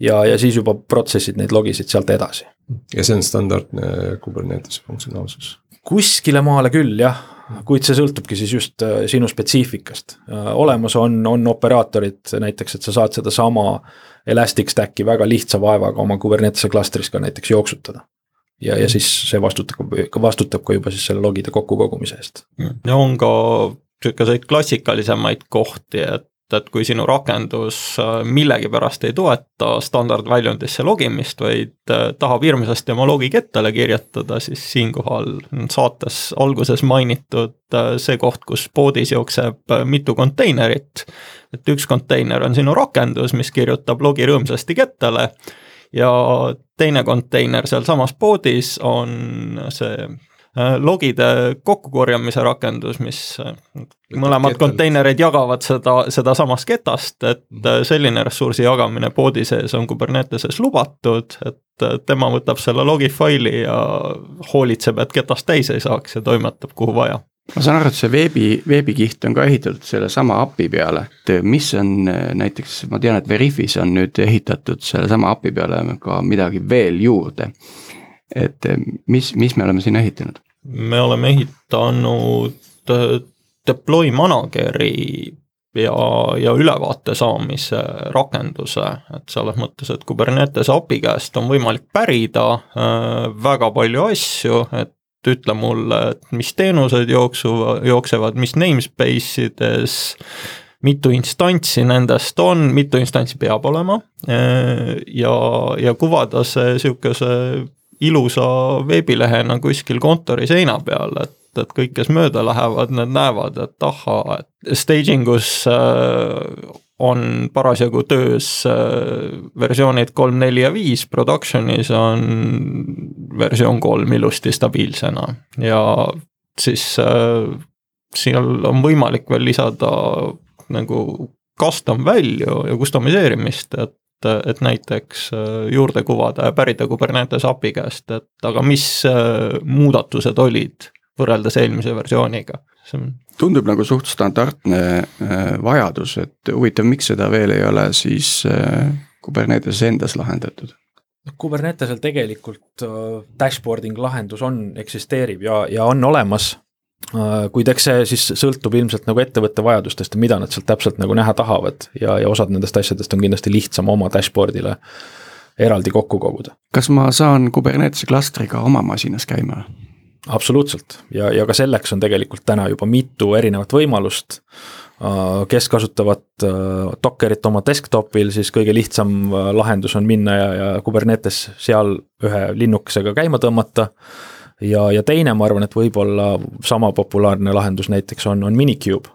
ja, ja siis juba protsessid neid logisid sealt edasi. ja see on standardne Kubernetese funktsionaalsus? kuskile maale küll jah, kuid see sõltubki siis just äh, sinu spetsiifikast. Äh, olemas on, on operaatorid näiteks, et sa saad sedasama Elastic Stacki väga lihtsa vaevaga oma Kubernetese klastris ka näiteks jooksutada ja, ja siis see vastutab, vastutab ka juba siis selle logide kokkukogumise eest. ja on ka niisuguseid klassikalisemaid kohti, et et kui sinu rakendus äh, millegipärast ei toeta standardväljundisse logimist, vaid äh, tahab hirmsasti oma logi kettale kirjutada, siis siinkohal saates alguses mainitud äh, see koht, kus poodis jookseb mitu konteinerit, et üks konteiner on sinu rakendus, mis kirjutab logi rõõmsasti kettale ja teine konteiner sealsamas poodis on see logide kokkukorjamise rakendus, mis äh, mõlemad konteinerid jagavad seda, sedasamast ketast, et mhm. äh, selline ressursi jagamine poodi sees on Kuberneteses lubatud, et tema võtab selle logi faili ja hoolitseb, et ketast täis ei saaks ja toimetab kuhu vaja ma saan aru, et see veebi, veebikiht on ka ehitatud sellesama API peale, et mis on näiteks, ma tean, et Veriffis on nüüd ehitatud sellesama API peale ka midagi veel juurde. et mis, mis me oleme sinna ehitanud? Me oleme ehitanud äh, deploy manageri ja, ja ülevaate saamise rakenduse, et selles mõttes, et Kubernetes API käest on võimalik pärida äh, väga palju asju, et ütle mulle, et mis teenused jooksu, jooksevad, mis namespace ides, mitu instantsi nendest on, mitu instantsi peab olema äh, ja, ja kuvada see niisuguse ilusa veebilehena kuskil kontori seina peal, et, et kõik, kes mööda lähevad, need näevad, et ahhaa, et staging us äh, on parasjagu töös äh, versioonid kolm, neli ja viis, production'is on versioon kolm ilusti stabiilsena. Ja siis äh, seal on võimalik veel lisada nagu custom value ja customiseerimist, et et, et näiteks äh, juurde kuvada ja pärida Kubernetes API käest, et aga mis äh, muudatused olid võrreldes eelmise versiooniga, on tundub nagu suht standardne äh, vajadus, et huvitav, miks seda veel ei ole siis Kuberneteses endas lahendatud? Kubernetesel tegelikult dashboarding lahendus on, eksisteerib ja, ja on olemas kuid eks see siis sõltub ilmselt nagu ettevõtte vajadustest ja mida nad sealt täpselt nagu näha tahavad ja, ja osad nendest asjadest on kindlasti lihtsam oma dashboard'ile eraldi kokku koguda. kas ma saan Kubernetese klastriga oma masinas käima? absoluutselt ja, ja ka selleks on tegelikult täna juba mitu erinevat võimalust. Äh, kes kasutavad äh, Dockerit oma desktop'il, siis kõige lihtsam lahendus on minna ja, ja Kubernetes seal ühe linnukesega käima tõmmata ja, ja teine, ma arvan, et võib-olla sama populaarne lahendus näiteks on, on Minikube,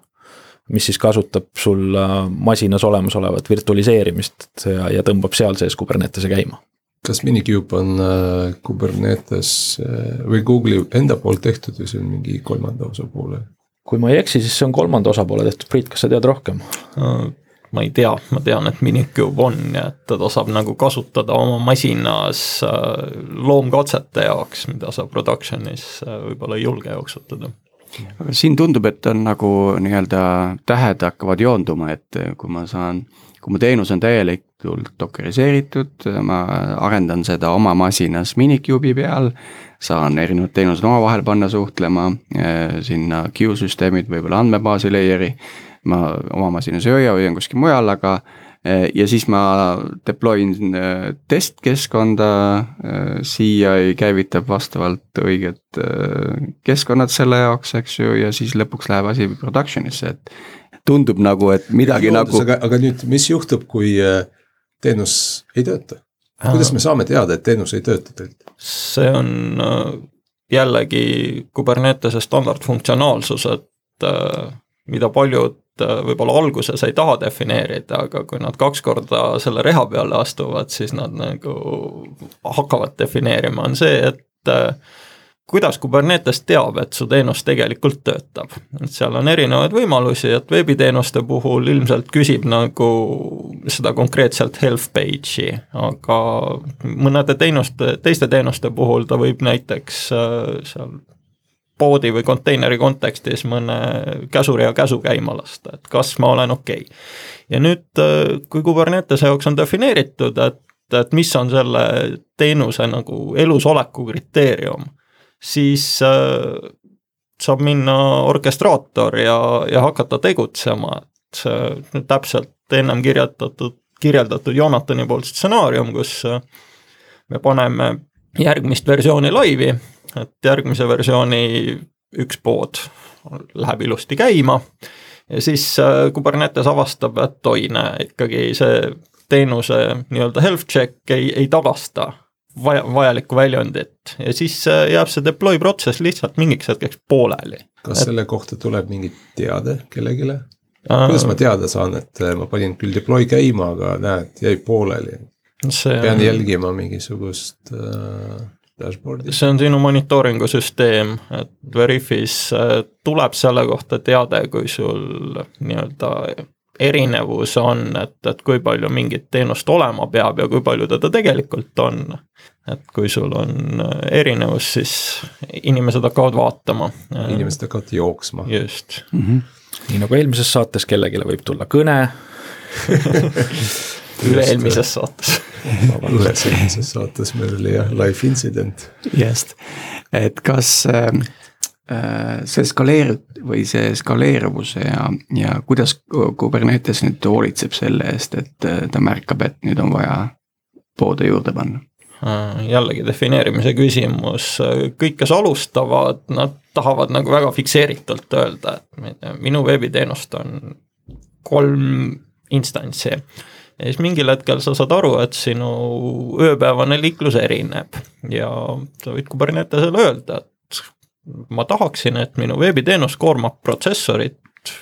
mis siis kasutab sul äh, masinas olemasolevat virtualiseerimist ja, ja tõmbab seal sees Kubernetese käima. kas Minikube on äh, Kubernetes äh, või Google'i enda poolt tehtud või see on mingi kolmanda osapoole? kui ma ei eksi, siis see on kolmanda osapoole tehtud, Priit, kas sa tead rohkem uh,? Ma ei tea, ma tean, et Minikube on ja et teda saab nagu kasutada oma masinas äh, loomkatsete jaoks, mida sa production'is äh, võib-olla ei julge jooksutada aga siin tundub, et on nagu nii-öelda tähed hakkavad joonduma, et kui ma saan, kui mu teenus on täielikult dokeriseeritud, ma arendan seda oma masinas Minicube'i peal, saan erinevad teenused omavahel panna suhtlema, äh, sinna queue-süsteemid, võib-olla andmebaasi layer'i ma oma masinas ei hoia, hoian kuskil mujal, aga eh, ja siis ma deploy in eh, testkeskkonda, eh, CI käivitab vastavalt õiged keskkonnad selle jaoks, eks ju, ja siis lõpuks läheb asi production'isse, et tundub nagu, et midagi Loodus, nagu. aga, aga nüüd, mis juhtub, kui teenus ei tööta? kuidas me saame teada, et teenus ei tööta tegelikult? see on jällegi Kubernetese standardfunktsionaalsus, et äh, mida paljud võib-olla alguses ei taha defineerida, aga kui nad kaks korda selle reha peale astuvad, siis nad nagu hakkavad defineerima, on see, et kuidas Kubernetes teab, et su teenus tegelikult töötab, et seal on erinevaid võimalusi, et veebiteenuste puhul ilmselt küsib nagu seda konkreetselt health page'i, aga mõnede teenuste, teiste teenuste puhul ta võib näiteks äh, seal poodi või konteineri kontekstis mõne käsuri ja käsu käima lasta, et kas ma olen okei. Okay.. ja nüüd, äh, kui Kubernetese jaoks on defineeritud, et, et mis on selle teenuse nagu elusoleku kriteerium siis äh, saab minna orkestraator ja, ja hakata tegutsema, et see täpselt ennem kirjeldatud, kirjeldatud Jonatani poolt stsenaarium, kus äh, me paneme järgmist versiooni laivi, et järgmise versiooni üks pood läheb ilusti käima ja siis äh, Kubernetes avastab, et oi, näe, ikkagi see teenuse nii-öelda health check ei, ei tagasta vaja, vajalikku väljundit ja siis äh, jääb see deploy protsess lihtsalt mingiks hetkeks pooleli. kas et... selle kohta tuleb mingi teade kellelegi? kuidas ma teada saan, et ma panin küll deploy käima, aga näed, jäi pooleli? pean on... jälgima mingisugust äh, dashboard'i? see on sinu monitooringu süsteem, et Veriffis äh, tuleb selle kohta teade, kui sul nii-öelda erinevus on, et, et kui palju mingit teenust olema peab ja kui palju teda tegelikult on. et kui sul on erinevus, siis inimesed hakkavad vaatama. inimesed hakkavad jooksma. just mm. -hmm. nii nagu eelmises saates kellelegi võib tulla kõne *laughs* üle-eelmises saates üle-eelmises saates meil oli jah, live incident. just, et kas äh, Äh, see skaleerib või see skaleeruvus ja, ja kuidas Kubernetes nüüd hoolitseb selle eest, et äh, ta märkab, et nüüd on vaja poode juurde panna? Äh, jällegi defineerimise küsimus, kõik, kes alustavad, nad tahavad nagu väga fikseeritult öelda, et minu veebiteenust on kolm instantsi ja siis mingil hetkel sa saad aru, et sinu ööpäevane liiklus erineb. Ja sa võid Kubernetesele öelda, et ma tahaksin, et minu veebiteenus koormab protsessorit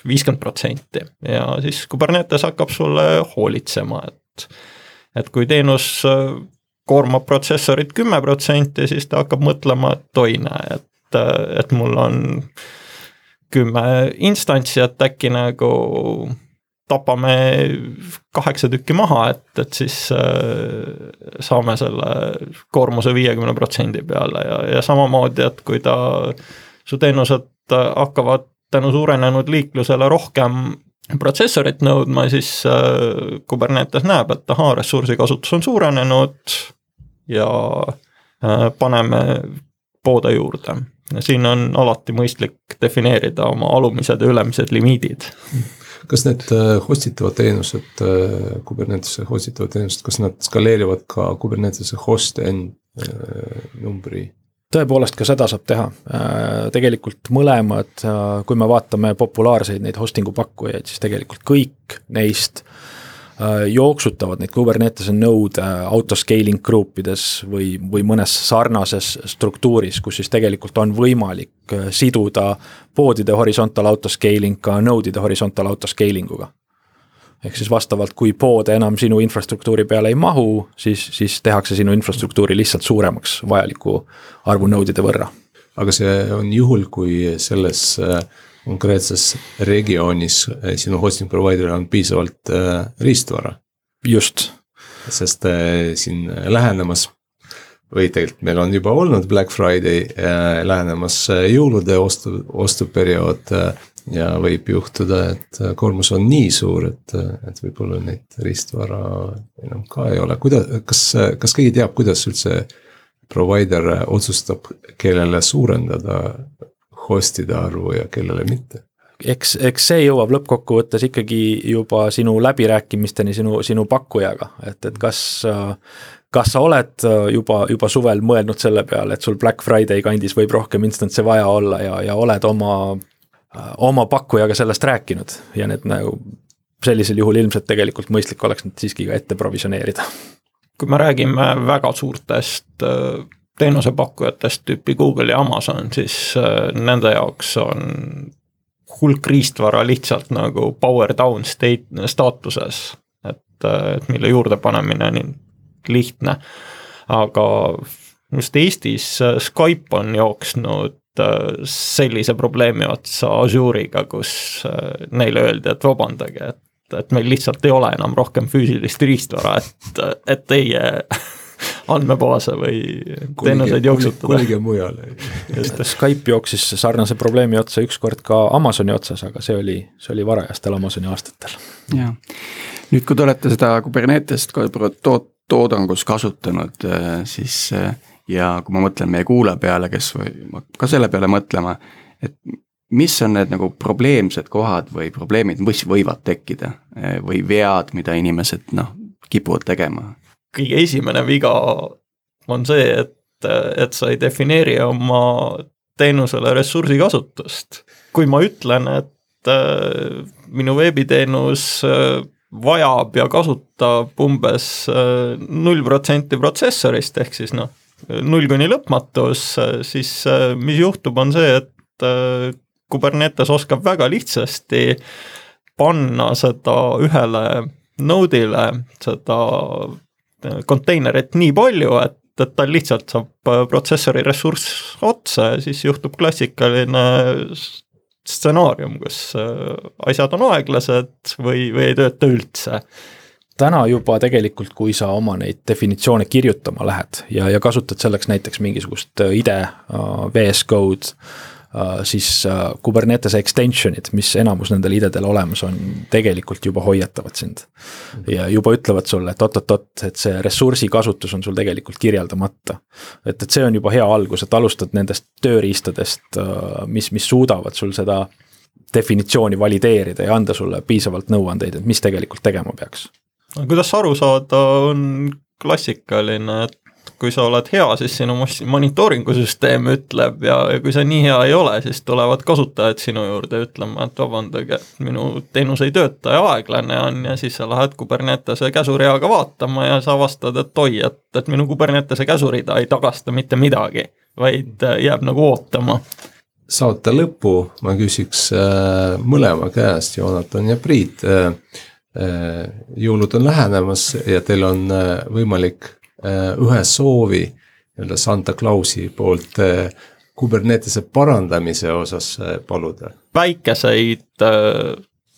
viiskümmend protsenti. Ja siis Kubernetes hakkab sulle hoolitsema, et et kui teenus koormab protsessorit kümme protsenti, siis ta hakkab mõtlema, et oi näe, et, et mul on kümme instantsi, et äkki nagu tapame kaheksa tükki maha, et, et siis äh, saame selle koormuse viiekümne protsendi peale ja, ja samamoodi, et kui ta, su teenused hakkavad tänu suurenenud liiklusele rohkem protsessorit nõudma, siis äh, Kubernetes näeb, et ahaa, ressursikasutus on suurenenud ja äh, paneme poode juurde. siin on alati mõistlik defineerida oma alumised ja ülemised limiidid kas need äh, host itavad teenused, äh, Kubernetese host itavad teenused, kas nad skaleerivad ka Kubernetese host end äh, numbri? tõepoolest, ka seda saab teha. tegelikult mõlemad, kui me vaatame populaarseid neid hosting'u pakkujaid, siis tegelikult kõik neist jooksutavad neid Kubernetese node autoscaling gruupides või, või mõnes sarnases struktuuris, kus siis tegelikult on võimalik siduda poodide horisontal autoscaling ka node'ide horisontal autoscaling uga. ehk siis vastavalt, kui poode enam sinu infrastruktuuri peale ei mahu, siis, siis tehakse sinu infrastruktuuri lihtsalt suuremaks vajaliku arvu node'ide võrra. aga see on juhul, kui selles äh, konkreetses regioonis äh, sinu hosting provider'il on piisavalt äh, riistvara. just. sest siin lähenemas või tegelikult meil on juba olnud Black Friday äh, lähenemas äh, jõulude ostu, ostuperiood äh, ja võib juhtuda, et koormus on nii suur, et, et võib-olla neid riistvara enam ka ei ole, kuidas, kas, kas keegi teab, kuidas üldse provider otsustab, kellele suurendada host'ide arvu ja kellele mitte? eks, eks see jõuab lõppkokkuvõttes ikkagi juba sinu läbirääkimisteni sinu, sinu pakkujaga, et, et kas kas sa oled juba, juba suvel mõelnud selle peale, et sul Black Friday kandis võib rohkem instantse vaja olla ja, ja oled oma oma pakkujaga sellest rääkinud ja need nagu sellisel juhul ilmselt tegelikult mõistlik oleks need siiski ka ette provisioneerida. kui me räägime väga suurtest äh, teenusepakkujatest tüüpi Google ja Amazon, siis äh, nende jaoks on hulk riistvara lihtsalt nagu power down state staatuses, et, äh, mille juurdepanemine on lihtne. aga just Eestis Skype on jooksnud sellise probleemi otsa Azure'iga, kus neile öeldi, et vabandage, et et meil lihtsalt ei ole enam rohkem füüsilist riistvara, et, et teie andmebaase või teenuseid jooksutada. kolige mujale. Skype jooksis sarnase probleemi otsa ükskord ka Amazoni otsas, aga see oli, see oli varajastel Amazoni aastatel. jah, nüüd kui te olete seda Kubernetest toot-, toodangus kasutanud, äh, siis äh, ja kui ma mõtlen meie kuulaja peale, kes või ka selle peale mõtlema, et mis on need nagu probleemsed kohad või probleemid, mis võivad tekkida eh, või vead, mida inimesed noh, kipuvad tegema? Kõige esimene viga on see, et, et sa ei defineeri oma teenusele ressursi kasutust. kui ma ütlen, et äh, minu veebiteenus äh, vajab ja kasutab umbes null protsenti protsessorist, ehk siis noh, null kuni lõpmatus, siis mis juhtub, on see, et Kubernetes oskab väga lihtsasti panna seda ühele node'ile, seda konteinerit nii palju, et, et tal lihtsalt saab protsessori ressurss otsa ja siis juhtub klassikaline stsenaarium, kus asjad on aeglased või, või ei tööta üldse. Täna juba tegelikult, kui sa oma neid definitsioone kirjutama lähed ja, ja kasutad selleks näiteks mingisugust IDE, VS Code Äh, siis äh, Kubernetese extension'id, mis enamus nendel idedel olemas on, tegelikult juba hoiatavad sind. ja juba ütlevad sulle, et oot-oot-oot, et see ressursi kasutus on sul tegelikult kirjeldamata. et, et see on juba hea algus, et alustad nendest tööriistadest, äh, mis, mis suudavad sul seda definitsiooni valideerida ja anda sulle piisavalt nõuandeid, et mis tegelikult tegema peaks. kuidas aru saada, on klassikaline, et kui sa oled hea, siis sinu monitooringu süsteem ütleb ja, ja kui sa nii hea ei ole, siis tulevad kasutajad sinu juurde ütlema, et vabandage, minu teenus ei tööta ja aeglane on ja siis sa lähed Kubernetese käsureaga vaatama ja sa avastad, et oi, et, et minu Kubernetese käsurida ei tagasta mitte midagi, vaid äh, jääb nagu ootama saate lõppu ma küsiks äh, mõlema käest, Joonatan ja Priit äh,. Äh, jõulud on lähenemas ja teil on äh, võimalik ühe soovi nii-öelda Santa Clausi poolt äh, Kubernetese parandamise osas äh, paluda? väikeseid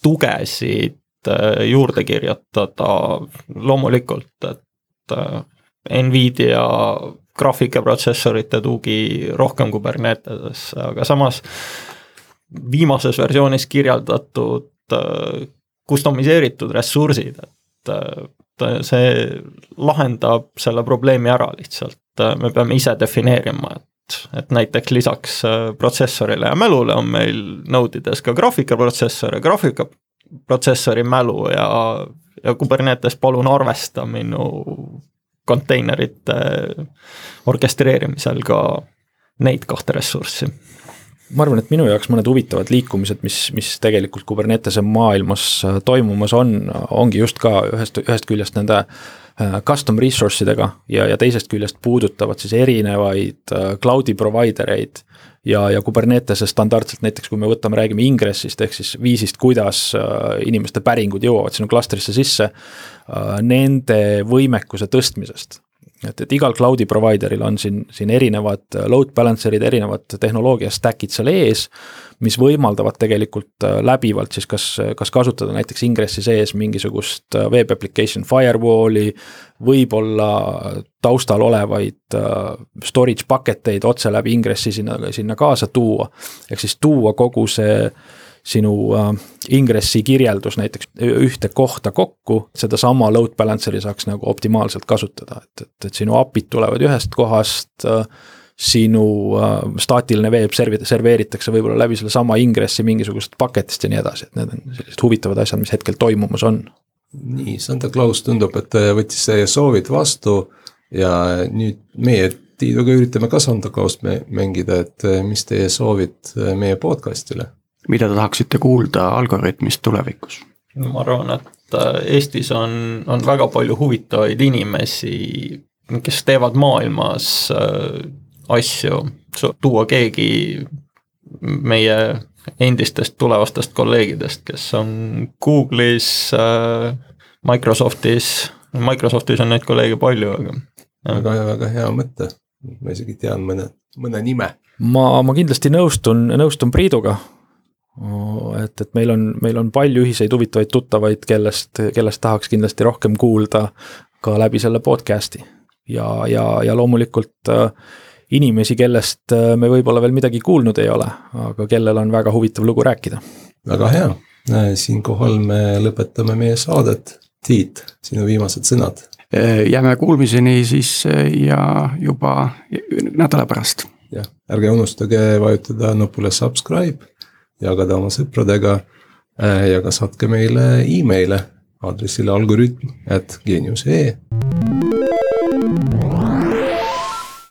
tugesid juurde kirjutada loomulikult, et Nvidia graafikaprotsessorite tugi rohkem Kubernetesesse, aga samas viimases versioonis kirjeldatud kustomiseeritud ressursid, et see lahendab selle probleemi ära lihtsalt, me peame ise defineerima, et, et näiteks lisaks äh, protsessorile ja mälule on meil node ides ka graafikaprotsessor ja graafikaprotsessori mälu ja, ja Kubernetes palun arvesta minu konteinerite orkestreerimisel ka neid kahte ressurssi ma arvan, et minu jaoks mõned huvitavad liikumised, mis, mis tegelikult Kubernetese maailmas äh, toimumas on, ongi just ka ühest, ühest küljest nende äh, custom resource idega ja, ja teisest küljest puudutavad siis erinevaid äh, cloud'i provider eid ja, ja Kubernetese standardselt näiteks, kui me võtame, räägime ingressist ehk siis viisist, kuidas inimeste päringud jõuavad sinu klastrisse sisse, nende võimekuse tõstmisest et, et igal cloud'i provider'il on siin, siin erinevad load balancer'id, erinevad tehnoloogia stack'id seal ees, mis võimaldavad tegelikult äh, läbivalt siis kas, kas kasutada näiteks ingressi sees mingisugust äh, web application firewall'i, võib-olla taustal olevaid äh, storage bucket eid otse läbi ingressi sinna, sinna kaasa tuua. ehk siis tuua kogu see sinu äh, ingressi kirjeldus näiteks ühte kohta kokku, sedasama load balancer'i saaks nagu optimaalselt kasutada, et, et, et sinu API-d tulevad ühest kohast äh,, sinu äh, staatiline veeb servi-, serveeritakse võib-olla läbi sellesama ingressi mingisugusest paketist ja nii edasi, et need on sellised huvitavad asjad, mis hetkel toimumas on. nii, Santa Claus tundub, et võttis teie soovid vastu ja nüüd meie Tiiduga üritame ka Santa Claust mängida, et mis teie soovid meie podcast'ile? Mida te tahaksite kuulda Algorütmist tulevikus? ma arvan, et äh, Eestis on, on väga palju huvitavaid inimesi, kes teevad maailmas äh, asju, tuua keegi meie endistest tulevastest kolleegidest, kes on Google'is, äh, Microsoftis, Microsoftis on neid kolleege palju, aga. väga hea, väga hea mõte, ma isegi tean mõne, mõne nime. ma, ma kindlasti nõustun, nõustun Priiduga. Et, et meil on, meil on palju ühiseid huvitavaid tuttavaid, kellest, kellest tahaks kindlasti rohkem kuulda ka läbi selle podcast'i ja, ja, ja loomulikult äh, inimesi, kellest äh, me võib-olla veel midagi kuulnud ei ole, aga kellel on väga huvitav lugu rääkida. väga hea, äh, siinkohal me lõpetame meie saadet. Tiit, sinu viimased sõnad. Jääme kuulmiseni siis ja juba nädala pärast. jah, ärge unustage vajutada nupule subscribe, jagada oma sõpradega ja ka saatke meile email'e aadressile algoritm at geenius.ee